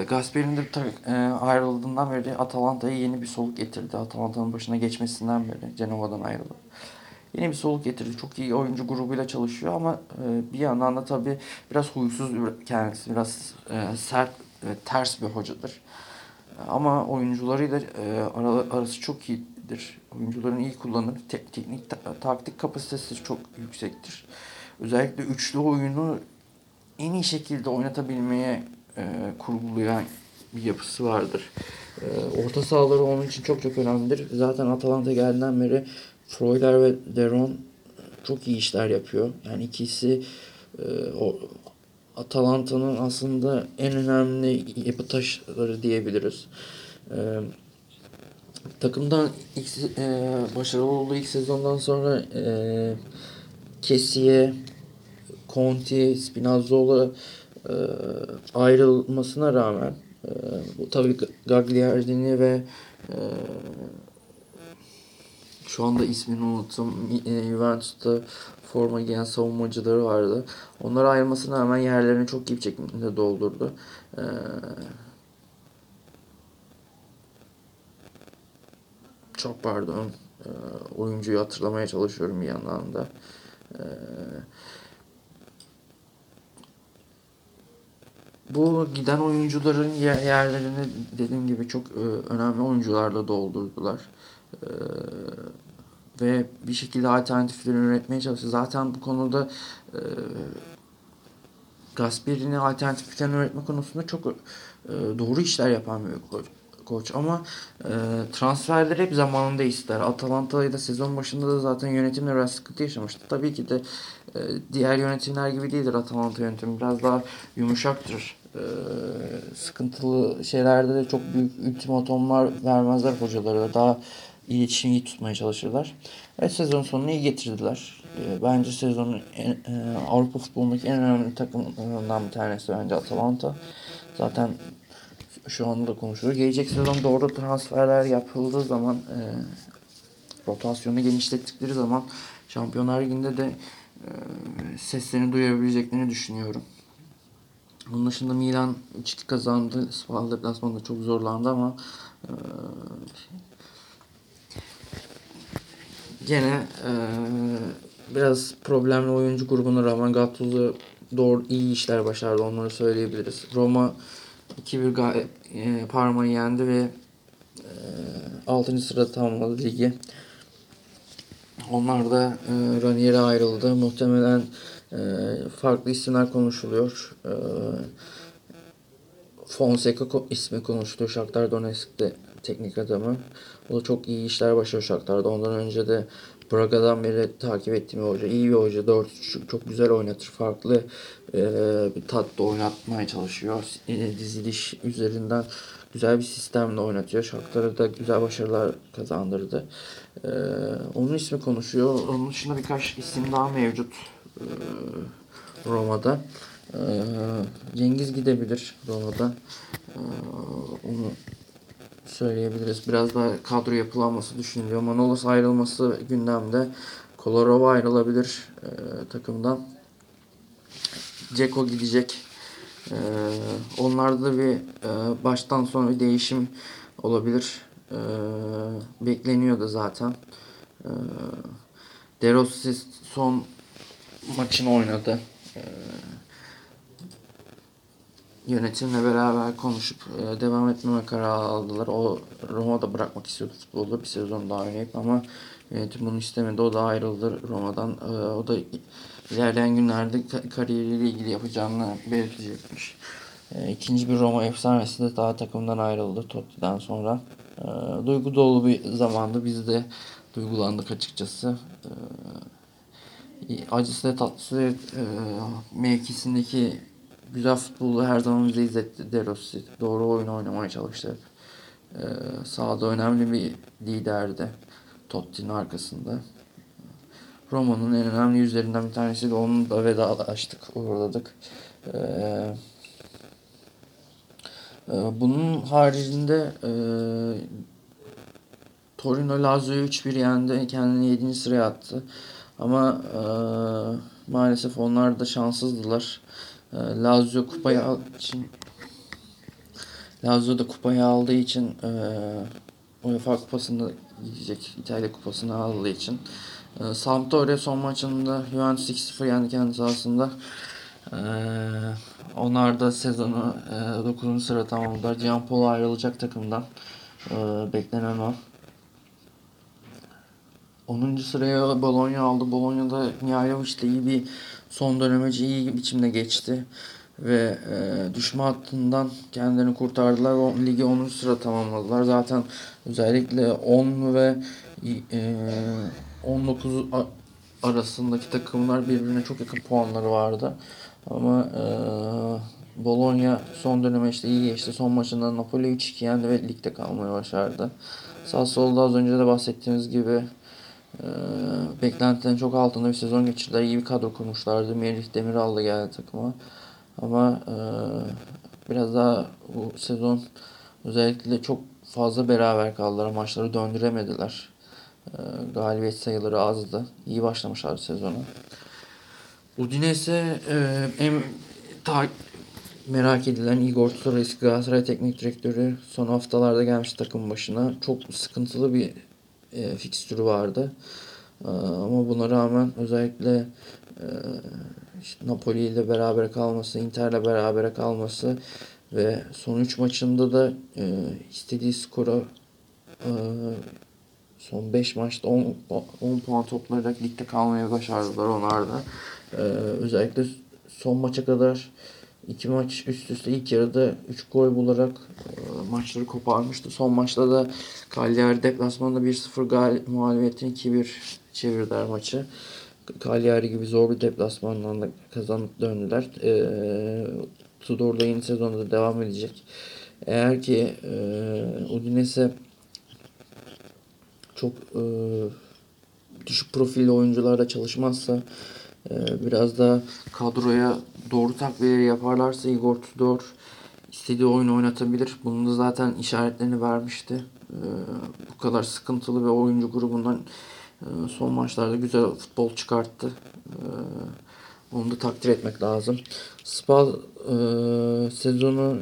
Gasperi'nin de e, ayrıldığından beri Atalanta'ya yeni bir soluk getirdi. Atalanta'nın başına geçmesinden beri Cenova'dan ayrılıp. Yeni bir soluk getirdi. Çok iyi oyuncu grubuyla çalışıyor ama e, bir yandan da tabii biraz huysuz kendisi. Biraz e, sert ve ters bir hocadır. Ama oyuncularıyla e, ara- arası çok iyidir. Oyuncularını iyi kullanır. Tek, teknik ta- taktik kapasitesi çok yüksektir. Özellikle üçlü oyunu en iyi şekilde oynatabilmeye e, kurgulayan bir yapısı vardır. Orta sahaları onun için çok çok önemlidir. Zaten Atalanta geldiğinden beri Freuler ve Deron çok iyi işler yapıyor. Yani ikisi e, o Atalanta'nın aslında en önemli yapı taşları diyebiliriz. E, takımdan ilk, e, başarılı olduğu ilk sezondan sonra e, Kessiye, Conti, Spinazzola e, ayrılmasına rağmen e, bu tabii Gagliardini ve e, şu anda ismini unuttum. E, Juventus'ta forma giyen savunmacıları vardı. Onları ayrılmasına rağmen yerlerini çok iyi bir şekilde doldurdu. E, çok pardon. E, oyuncuyu hatırlamaya çalışıyorum bir yandan da. E, bu giden oyuncuların yer- yerlerini dediğim gibi çok e, önemli oyuncularla doldurdular. E, ve bir şekilde alternatifleri üretmeye çalıştı. Zaten bu konuda e, Gasperi'nin alternatif üretme konusunda çok e, doğru işler yapan bir koç. koç. Ama e, transferleri hep zamanında ister. Atalanta'yı da sezon başında da zaten yönetimle biraz sıkıntı yaşamıştı. Tabii ki de e, diğer yönetimler gibi değildir Atalanta yönetimi. Biraz daha yumuşaktır. E, sıkıntılı şeylerde de çok büyük ultimatomlar vermezler hocalara. Daha iletişimi tutmaya çalışırlar. Ve sezon sonunu iyi getirdiler. E, bence sezonun en, e, Avrupa futbolundaki en önemli takımlarından bir tanesi bence Atalanta. Zaten şu anda da konuşuyoruz. Gelecek sezon doğru transferler yapıldığı zaman e, rotasyonu genişlettikleri zaman Şampiyonlar Ligi'nde de e, seslerini duyabileceklerini düşünüyorum. Bunun dışında Milan 3-2 kazandı. Spal deplasmanında çok zorlandı ama e, gene e, biraz problemli oyuncu grubuna rağmen Gattuso doğru iyi işler başardı onları söyleyebiliriz. Roma 2-1 ga- e, Parma'yı yendi ve e, 6. sırada tamamladı ligi. Onlar da e, Ranieri ayrıldı. Muhtemelen e, farklı isimler konuşuluyor. E, Fonseca ismi konuşuluyor. Shakhtar Donetsk'te teknik adamı. O da çok iyi işler başarıyor Shakhtar'da. Ondan önce de Braga'dan beri takip ettiğim bir hoca. İyi bir hoca. 4 çok güzel oynatır. Farklı e, bir tatlı oynatmaya çalışıyor. E, diziliş üzerinden güzel bir sistemle oynatıyor. Shakhtar'a da güzel başarılar kazandırdı. E, onun ismi konuşuyor. Onun dışında birkaç isim daha mevcut e, Roma'da. Ee, Cengiz gidebilir Roma'da. Ee, onu söyleyebiliriz. Biraz daha kadro yapılanması düşünülüyor. Manolas ayrılması gündemde. Kolarova ayrılabilir e, takımdan. Ceko gidecek. Ee, onlarda da bir e, baştan sona bir değişim olabilir. Ee, bekleniyor da zaten. Ee, De Rossi son maçını oynadı. Ee, yönetimle beraber konuşup e, devam etmeme kararı aldılar. O Roma'da bırakmak istiyordu futbolu bir sezon daha oynayıp ama yönetim bunu istemedi. O da ayrıldı Roma'dan. E, o da ilerleyen günlerde ka- kariyeriyle ilgili yapacağını belirtecekmiş. E, ikinci bir Roma efsanesi de daha takımdan ayrıldı Totti'den sonra. E, duygu dolu bir zamandı. Biz de duygulandık açıkçası. E, acısı ve tatlısı e, mevkisindeki güzel futbolu her zaman bize izletti De Rossi. Doğru oyun oynamaya çalıştı. E, sahada önemli bir liderdi. Totti'nin arkasında. Roma'nın en önemli yüzlerinden bir tanesi de onun da vedalaştık, uğurladık. E, e, bunun haricinde e, Torino Lazio'yu 3-1 yendi. Kendini 7. sıraya attı. Ama e, maalesef onlar da şanssızdılar. E, Lazio kupayı al için Lazio da kupayı aldığı için e, UEFA kupasında gidecek. İtalya kupasını aldığı için. E, Sampdoria son maçında Juventus 2-0 yendi kendi sahasında. E, onlar da sezonu e, 9. sıra tamamladılar. Gianpolo ayrılacak takımdan. E, beklenen o. 10. sıraya Bologna aldı. Bologna'da Mihailovic de iyi bir son dönemeci iyi biçimde geçti. Ve e, düşme hattından kendilerini kurtardılar. O, ligi 10. sıra tamamladılar. Zaten özellikle 10 ve e, 19 a- arasındaki takımlar birbirine çok yakın puanları vardı. Ama e, Bologna son döneme işte iyi geçti. Son maçında Napoli 3-2 yendi ve ligde kalmayı başardı. Sassuolo'da az önce de bahsettiğimiz gibi e, beklentilerin çok altında bir sezon geçirdiler. İyi bir kadro kurmuşlardı. Merih Demiral da geldi takıma. Ama e, biraz daha bu sezon özellikle çok fazla beraber kaldılar. Maçları döndüremediler. E, galibiyet sayıları azdı. İyi başlamışlar sezona. Udinese e, en ta, merak edilen Igor Tudor Galatasaray Teknik Direktörü son haftalarda gelmiş takım başına. Çok sıkıntılı bir e, fikstürü vardı. E, ama buna rağmen özellikle e, işte Napoli ile beraber kalması, Inter'le beraber kalması ve son 3 maçında da e, istediği skora e, son 5 maçta 10, 10 puan toplayarak ligde kalmayı başardılar onlar da. E, özellikle son maça kadar iki maç üst üste ilk yarıda 3 gol bularak e, maçları koparmıştı. Son maçta da Cagliari deplasmanda 1-0 gal mağlubiyetin 2-1 çevirdiler maçı. Cagliari gibi zor bir deplasmandan da kazanıp döndüler. E, Tudor da yeni sezonda devam edecek. Eğer ki e, Udinese çok e, düşük profilli oyuncularla çalışmazsa e, biraz da kadroya doğru takviyeleri yaparlarsa Igor Tudor istediği oyunu oynatabilir. Bunun da zaten işaretlerini vermişti. E, bu kadar sıkıntılı bir oyuncu grubundan e, son maçlarda güzel futbol çıkarttı. Onu da takdir etmek lazım. Spal e, sezonu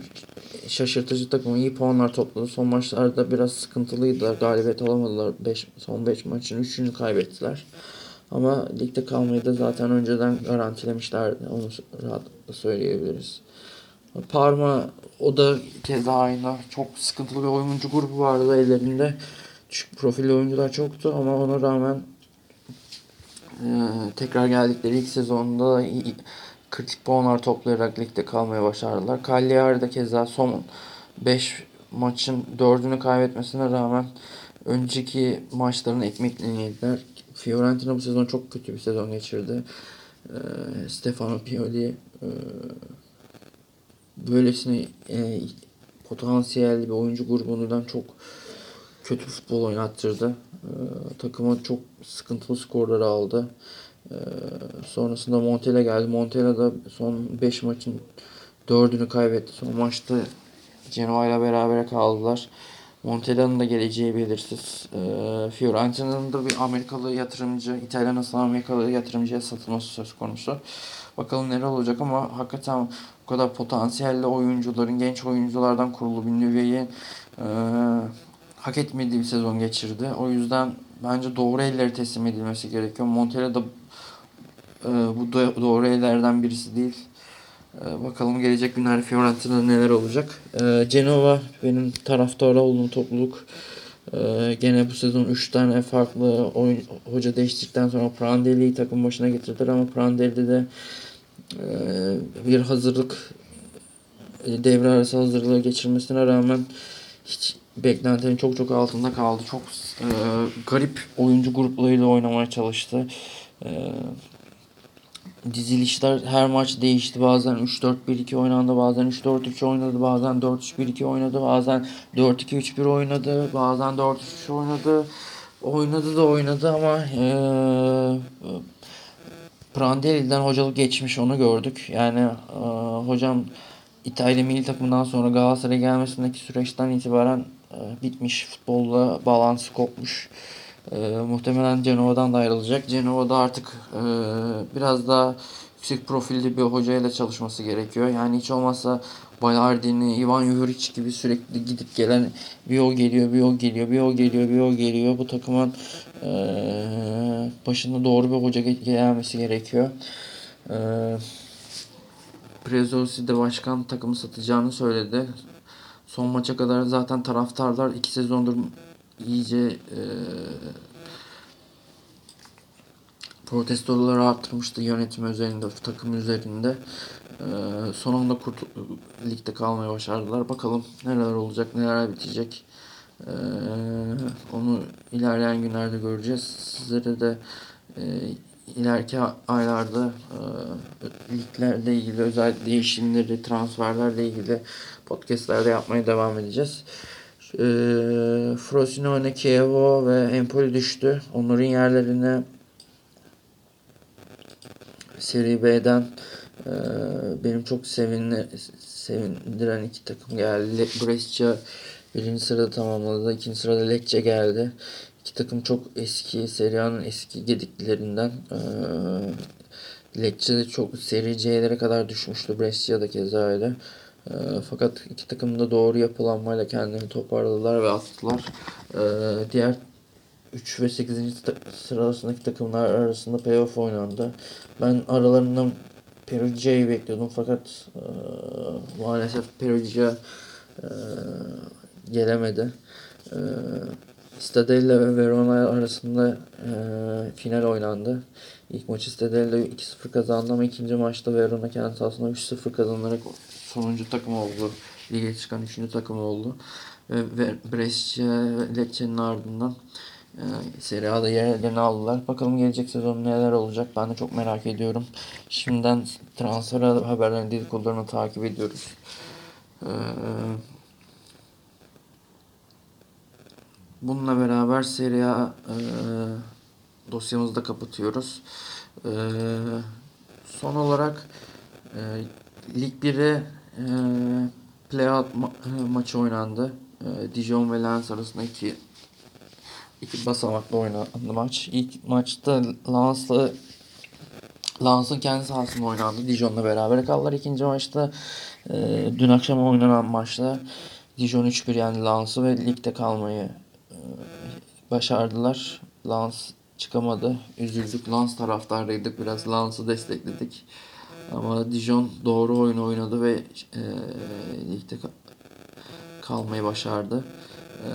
şaşırtıcı takımı iyi puanlar topladı. Son maçlarda biraz sıkıntılıydılar. Galibiyet alamadılar. Beş, son 5 maçın 3'ünü kaybettiler. Ama ligde kalmayı da zaten önceden garantilemişlerdi. Onu rahatlıkla söyleyebiliriz. Parma o da keza aynı. Çok sıkıntılı bir oyuncu grubu vardı ellerinde. Düşük profilli oyuncular çoktu ama ona rağmen e, tekrar geldikleri ilk sezonda kritik puanlar toplayarak ligde kalmaya başardılar. Cagliari de keza son 5 maçın 4'ünü kaybetmesine rağmen önceki maçların ekmeklerini yediler. Fiorentina bu sezon çok kötü bir sezon geçirdi. E, Stefano Pioli e, böylesine e, potansiyelli bir oyuncu grubundan çok kötü futbol oynattırdı. E, takıma çok sıkıntılı skorları aldı. Ee, sonrasında Montella geldi. Montella da son 5 maçın 4'ünü kaybetti. Son maçta Genoa ile beraber kaldılar. Montella'nın da geleceği belirsiz. Ee, Fiorentina'nın da bir Amerikalı yatırımcı, İtalyan asıl Amerikalı yatırımcıya satılması söz konusu. Bakalım neler olacak ama hakikaten bu kadar potansiyelli oyuncuların, genç oyunculardan kurulu bir nüveyi e, hak etmediği bir sezon geçirdi. O yüzden bence doğru elleri teslim edilmesi gerekiyor. Montella da e, bu do- doğru ellerden birisi değil. E, bakalım gelecek günlerde Fiorentina'da neler olacak. E, Genova benim taraftarı olduğum topluluk. E, gene bu sezon 3 tane farklı oyun, hoca değiştikten sonra Prandelli'yi takım başına getirdiler ama Prandelli de e, bir hazırlık e, devre arası hazırlığı geçirmesine rağmen hiç beklentinin çok çok altında kaldı. Çok e, garip oyuncu gruplarıyla oynamaya çalıştı. E, dizilişler her maç değişti. Bazen 3-4-1-2 oynandı, bazen 3-4-3 oynadı, bazen 4-3-1-2 oynadı, bazen 4-2-3-1 oynadı, bazen 4-3 oynadı. Oynadı da oynadı ama e, Prandelli'den hocalık geçmiş onu gördük. Yani e, hocam İtalya milli takımından sonra Galatasaray'a gelmesindeki süreçten itibaren e, bitmiş. Futbolla bağlantısı kopmuş. E, muhtemelen Cenova'dan da ayrılacak. Cenova'da artık e, biraz daha yüksek profilli bir hocayla çalışması gerekiyor. Yani hiç olmazsa Bayardini, Ivan Juric gibi sürekli gidip gelen bir o geliyor, bir o geliyor, bir o geliyor, bir o geliyor. Bu takımın e, başında doğru bir hoca ge- gelmesi gerekiyor. E, Preziosi de başkan takımı satacağını söyledi. Son maça kadar zaten taraftarlar iki sezondur iyice e, protestoları arttırmıştı yönetim üzerinde, takım üzerinde. E, sonunda kurtu, ligde kalmayı başardılar. Bakalım neler olacak, neler bitecek. E, onu ilerleyen günlerde göreceğiz. Sizlere de e, ileriki aylarda e, liglerle ilgili özel değişimleri, transferlerle ilgili podcastlerde yapmaya devam edeceğiz. E, Frosinone, Chievo ve Empoli düştü. Onların yerlerine Seri B'den e, benim çok sevinle, sevindiren iki takım geldi. Brescia birinci sırada tamamladı. ikinci sırada Lecce geldi. İki takım çok eski, Serie A'nın eski gediklerinden. E, Lecce de çok Seri C'lere kadar düşmüştü. Brescia da keza öyle. E, fakat iki takım da doğru yapılanmayla kendini toparladılar ve attılar. E, diğer 3 ve 8. ta- sırasındaki takımlar arasında playoff oynandı. Ben aralarından Perugia'yı bekliyordum fakat e, maalesef Perugia e, gelemedi. E, Stadella ve Verona arasında e, final oynandı. İlk maçı Stadella 2-0 kazandı ama ikinci maçta Verona kendi sahasında 3-0 kazanarak sonuncu takım oldu. Lige çıkan üçüncü takım oldu. Ve, Brescia Lecce'nin ardından e, Serie A'da yerlerini aldılar. Bakalım gelecek sezon neler olacak ben de çok merak ediyorum. Şimdiden transfer haberlerini dedikodularını takip ediyoruz. Ee, bununla beraber Serie A e, dosyamızı da kapatıyoruz. Ee, son olarak e, Lig 1'e e, playout ma- maçı oynandı. E, Dijon ve Lens arasında iki iki basamaklı oynandı maç. İlk maçta Lens'la Lens'ın kendi sahasında oynandı. Dijon'la beraber kaldılar. İkinci maçta e, dün akşam oynanan maçta Dijon 3-1 yendi Lens'ı ve ligde kalmayı e, başardılar. Lens çıkamadı. Üzüldük. Lens taraftarıydık. Biraz Lens'ı destekledik. Ama Dijon doğru oyun oynadı ve e, ligde ka- kalmayı başardı. E,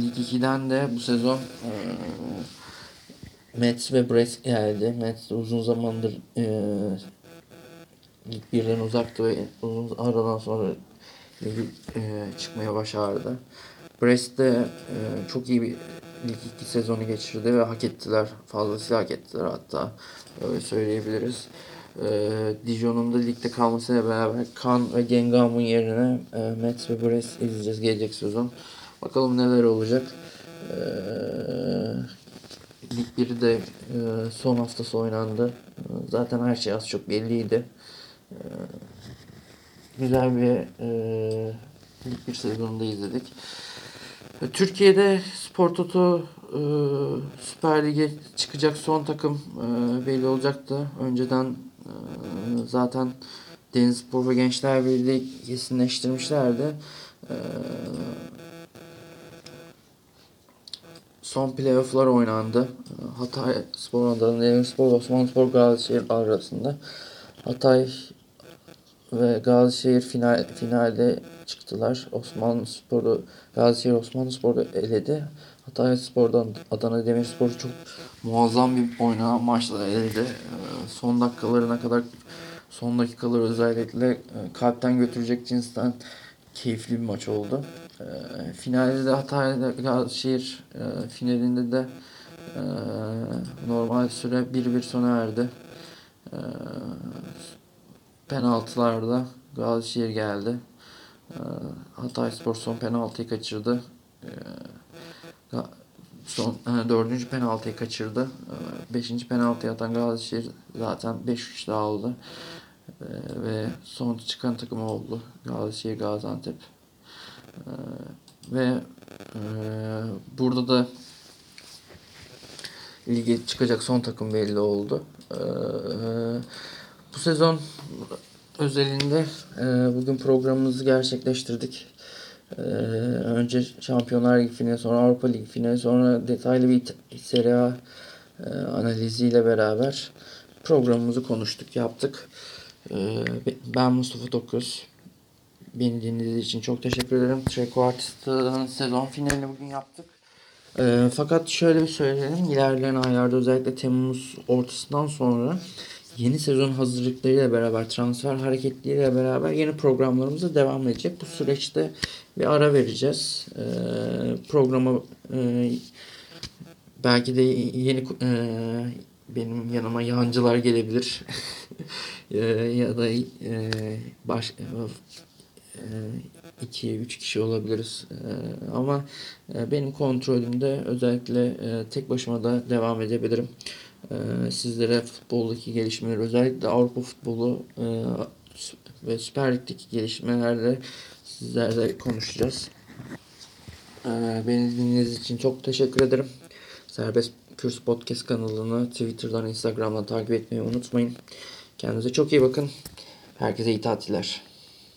Lig 2'den de bu sezon e, Mets ve Brest geldi. Mets uzun zamandır e, Lig 1'den uzaktı ve uzun aradan sonra ligi e, çıkmaya başardı. Brest de e, çok iyi bir Lig 2 sezonu geçirdi ve hak ettiler. Fazlasıyla hak ettiler hatta. Öyle söyleyebiliriz. E, Dijon'un da ligde kalmasıyla beraber Kan ve Gengam'ın yerine e, Metz ve Brest izleyeceğiz gelecek sezon. Bakalım neler olacak. Ee, Lig 1'i de e, son haftası oynandı. E, Zaten her şey az çok belliydi. E, güzel bir e, Lig 1 sezonunda izledik. E, Türkiye'de Spor Toto e, Süper Lig'e çıkacak son takım e, belli olacaktı. Önceden e, zaten Denizspor ve Gençler Birliği kesinleştirmişlerdi. E, son playofflar oynandı. Hatay Spor Adana Demirspor ve Osmanlıspor Galatasaray arasında. Hatay ve Gazişehir final, finalde çıktılar. Osmanlı Sporu Gazişehir Osmanlı Sporu eledi. Hatay Spor'dan Adana Demirspor'u çok muazzam bir oynanan maçla eledi. Ee, Son dakikalarına kadar son dakikaları özellikle e, kalpten götürecek cinsten keyifli bir maç oldu. Ee, Finalde de Hatay'da Gazişehir finalinde de e, normal süre 1-1 sona erdi. Ee, penaltılarda Gazişehir geldi. Ee, Hatay Spor son penaltıyı kaçırdı. Ee, son dördüncü penaltıyı kaçırdı. Ee, beşinci penaltıyı atan Gazişehir zaten 5-3 daha oldu. Ve son çıkan takım oldu. Gazişehir Gaziantep. Ve e, burada da lige çıkacak son takım belli oldu. Bu sezon özelinde e, bugün programımızı gerçekleştirdik. Ee, önce Şampiyonlar Ligi finali, sonra Avrupa Ligi finali, sonra detaylı bir Serie A e, analiziyle beraber programımızı konuştuk, yaptık. Be- ben Mustafa Toköz. Beni dinlediğiniz için çok teşekkür ederim. Treko Artist'ın sezon finalini bugün yaptık. Ee, fakat şöyle bir söyleyelim. İlerleyen aylarda özellikle Temmuz ortasından sonra yeni sezon hazırlıklarıyla beraber, transfer hareketleriyle beraber yeni programlarımıza devam edecek. Bu süreçte bir ara vereceğiz. Ee, programa e, belki de yeni e, benim yanıma yancılar gelebilir. E, ya da e, baş, e, 2-3 kişi olabiliriz. E, ama e, benim kontrolümde özellikle e, tek başıma da devam edebilirim. E, sizlere futboldaki gelişmeleri özellikle Avrupa futbolu e, ve Süper Lig'deki gelişmelerle sizlerle konuşacağız. E, beni dinlediğiniz için çok teşekkür ederim. Serbest Kürs Podcast kanalını Twitter'dan, Instagram'dan takip etmeyi unutmayın. Kendinize çok iyi bakın. Herkese iyi tatiller.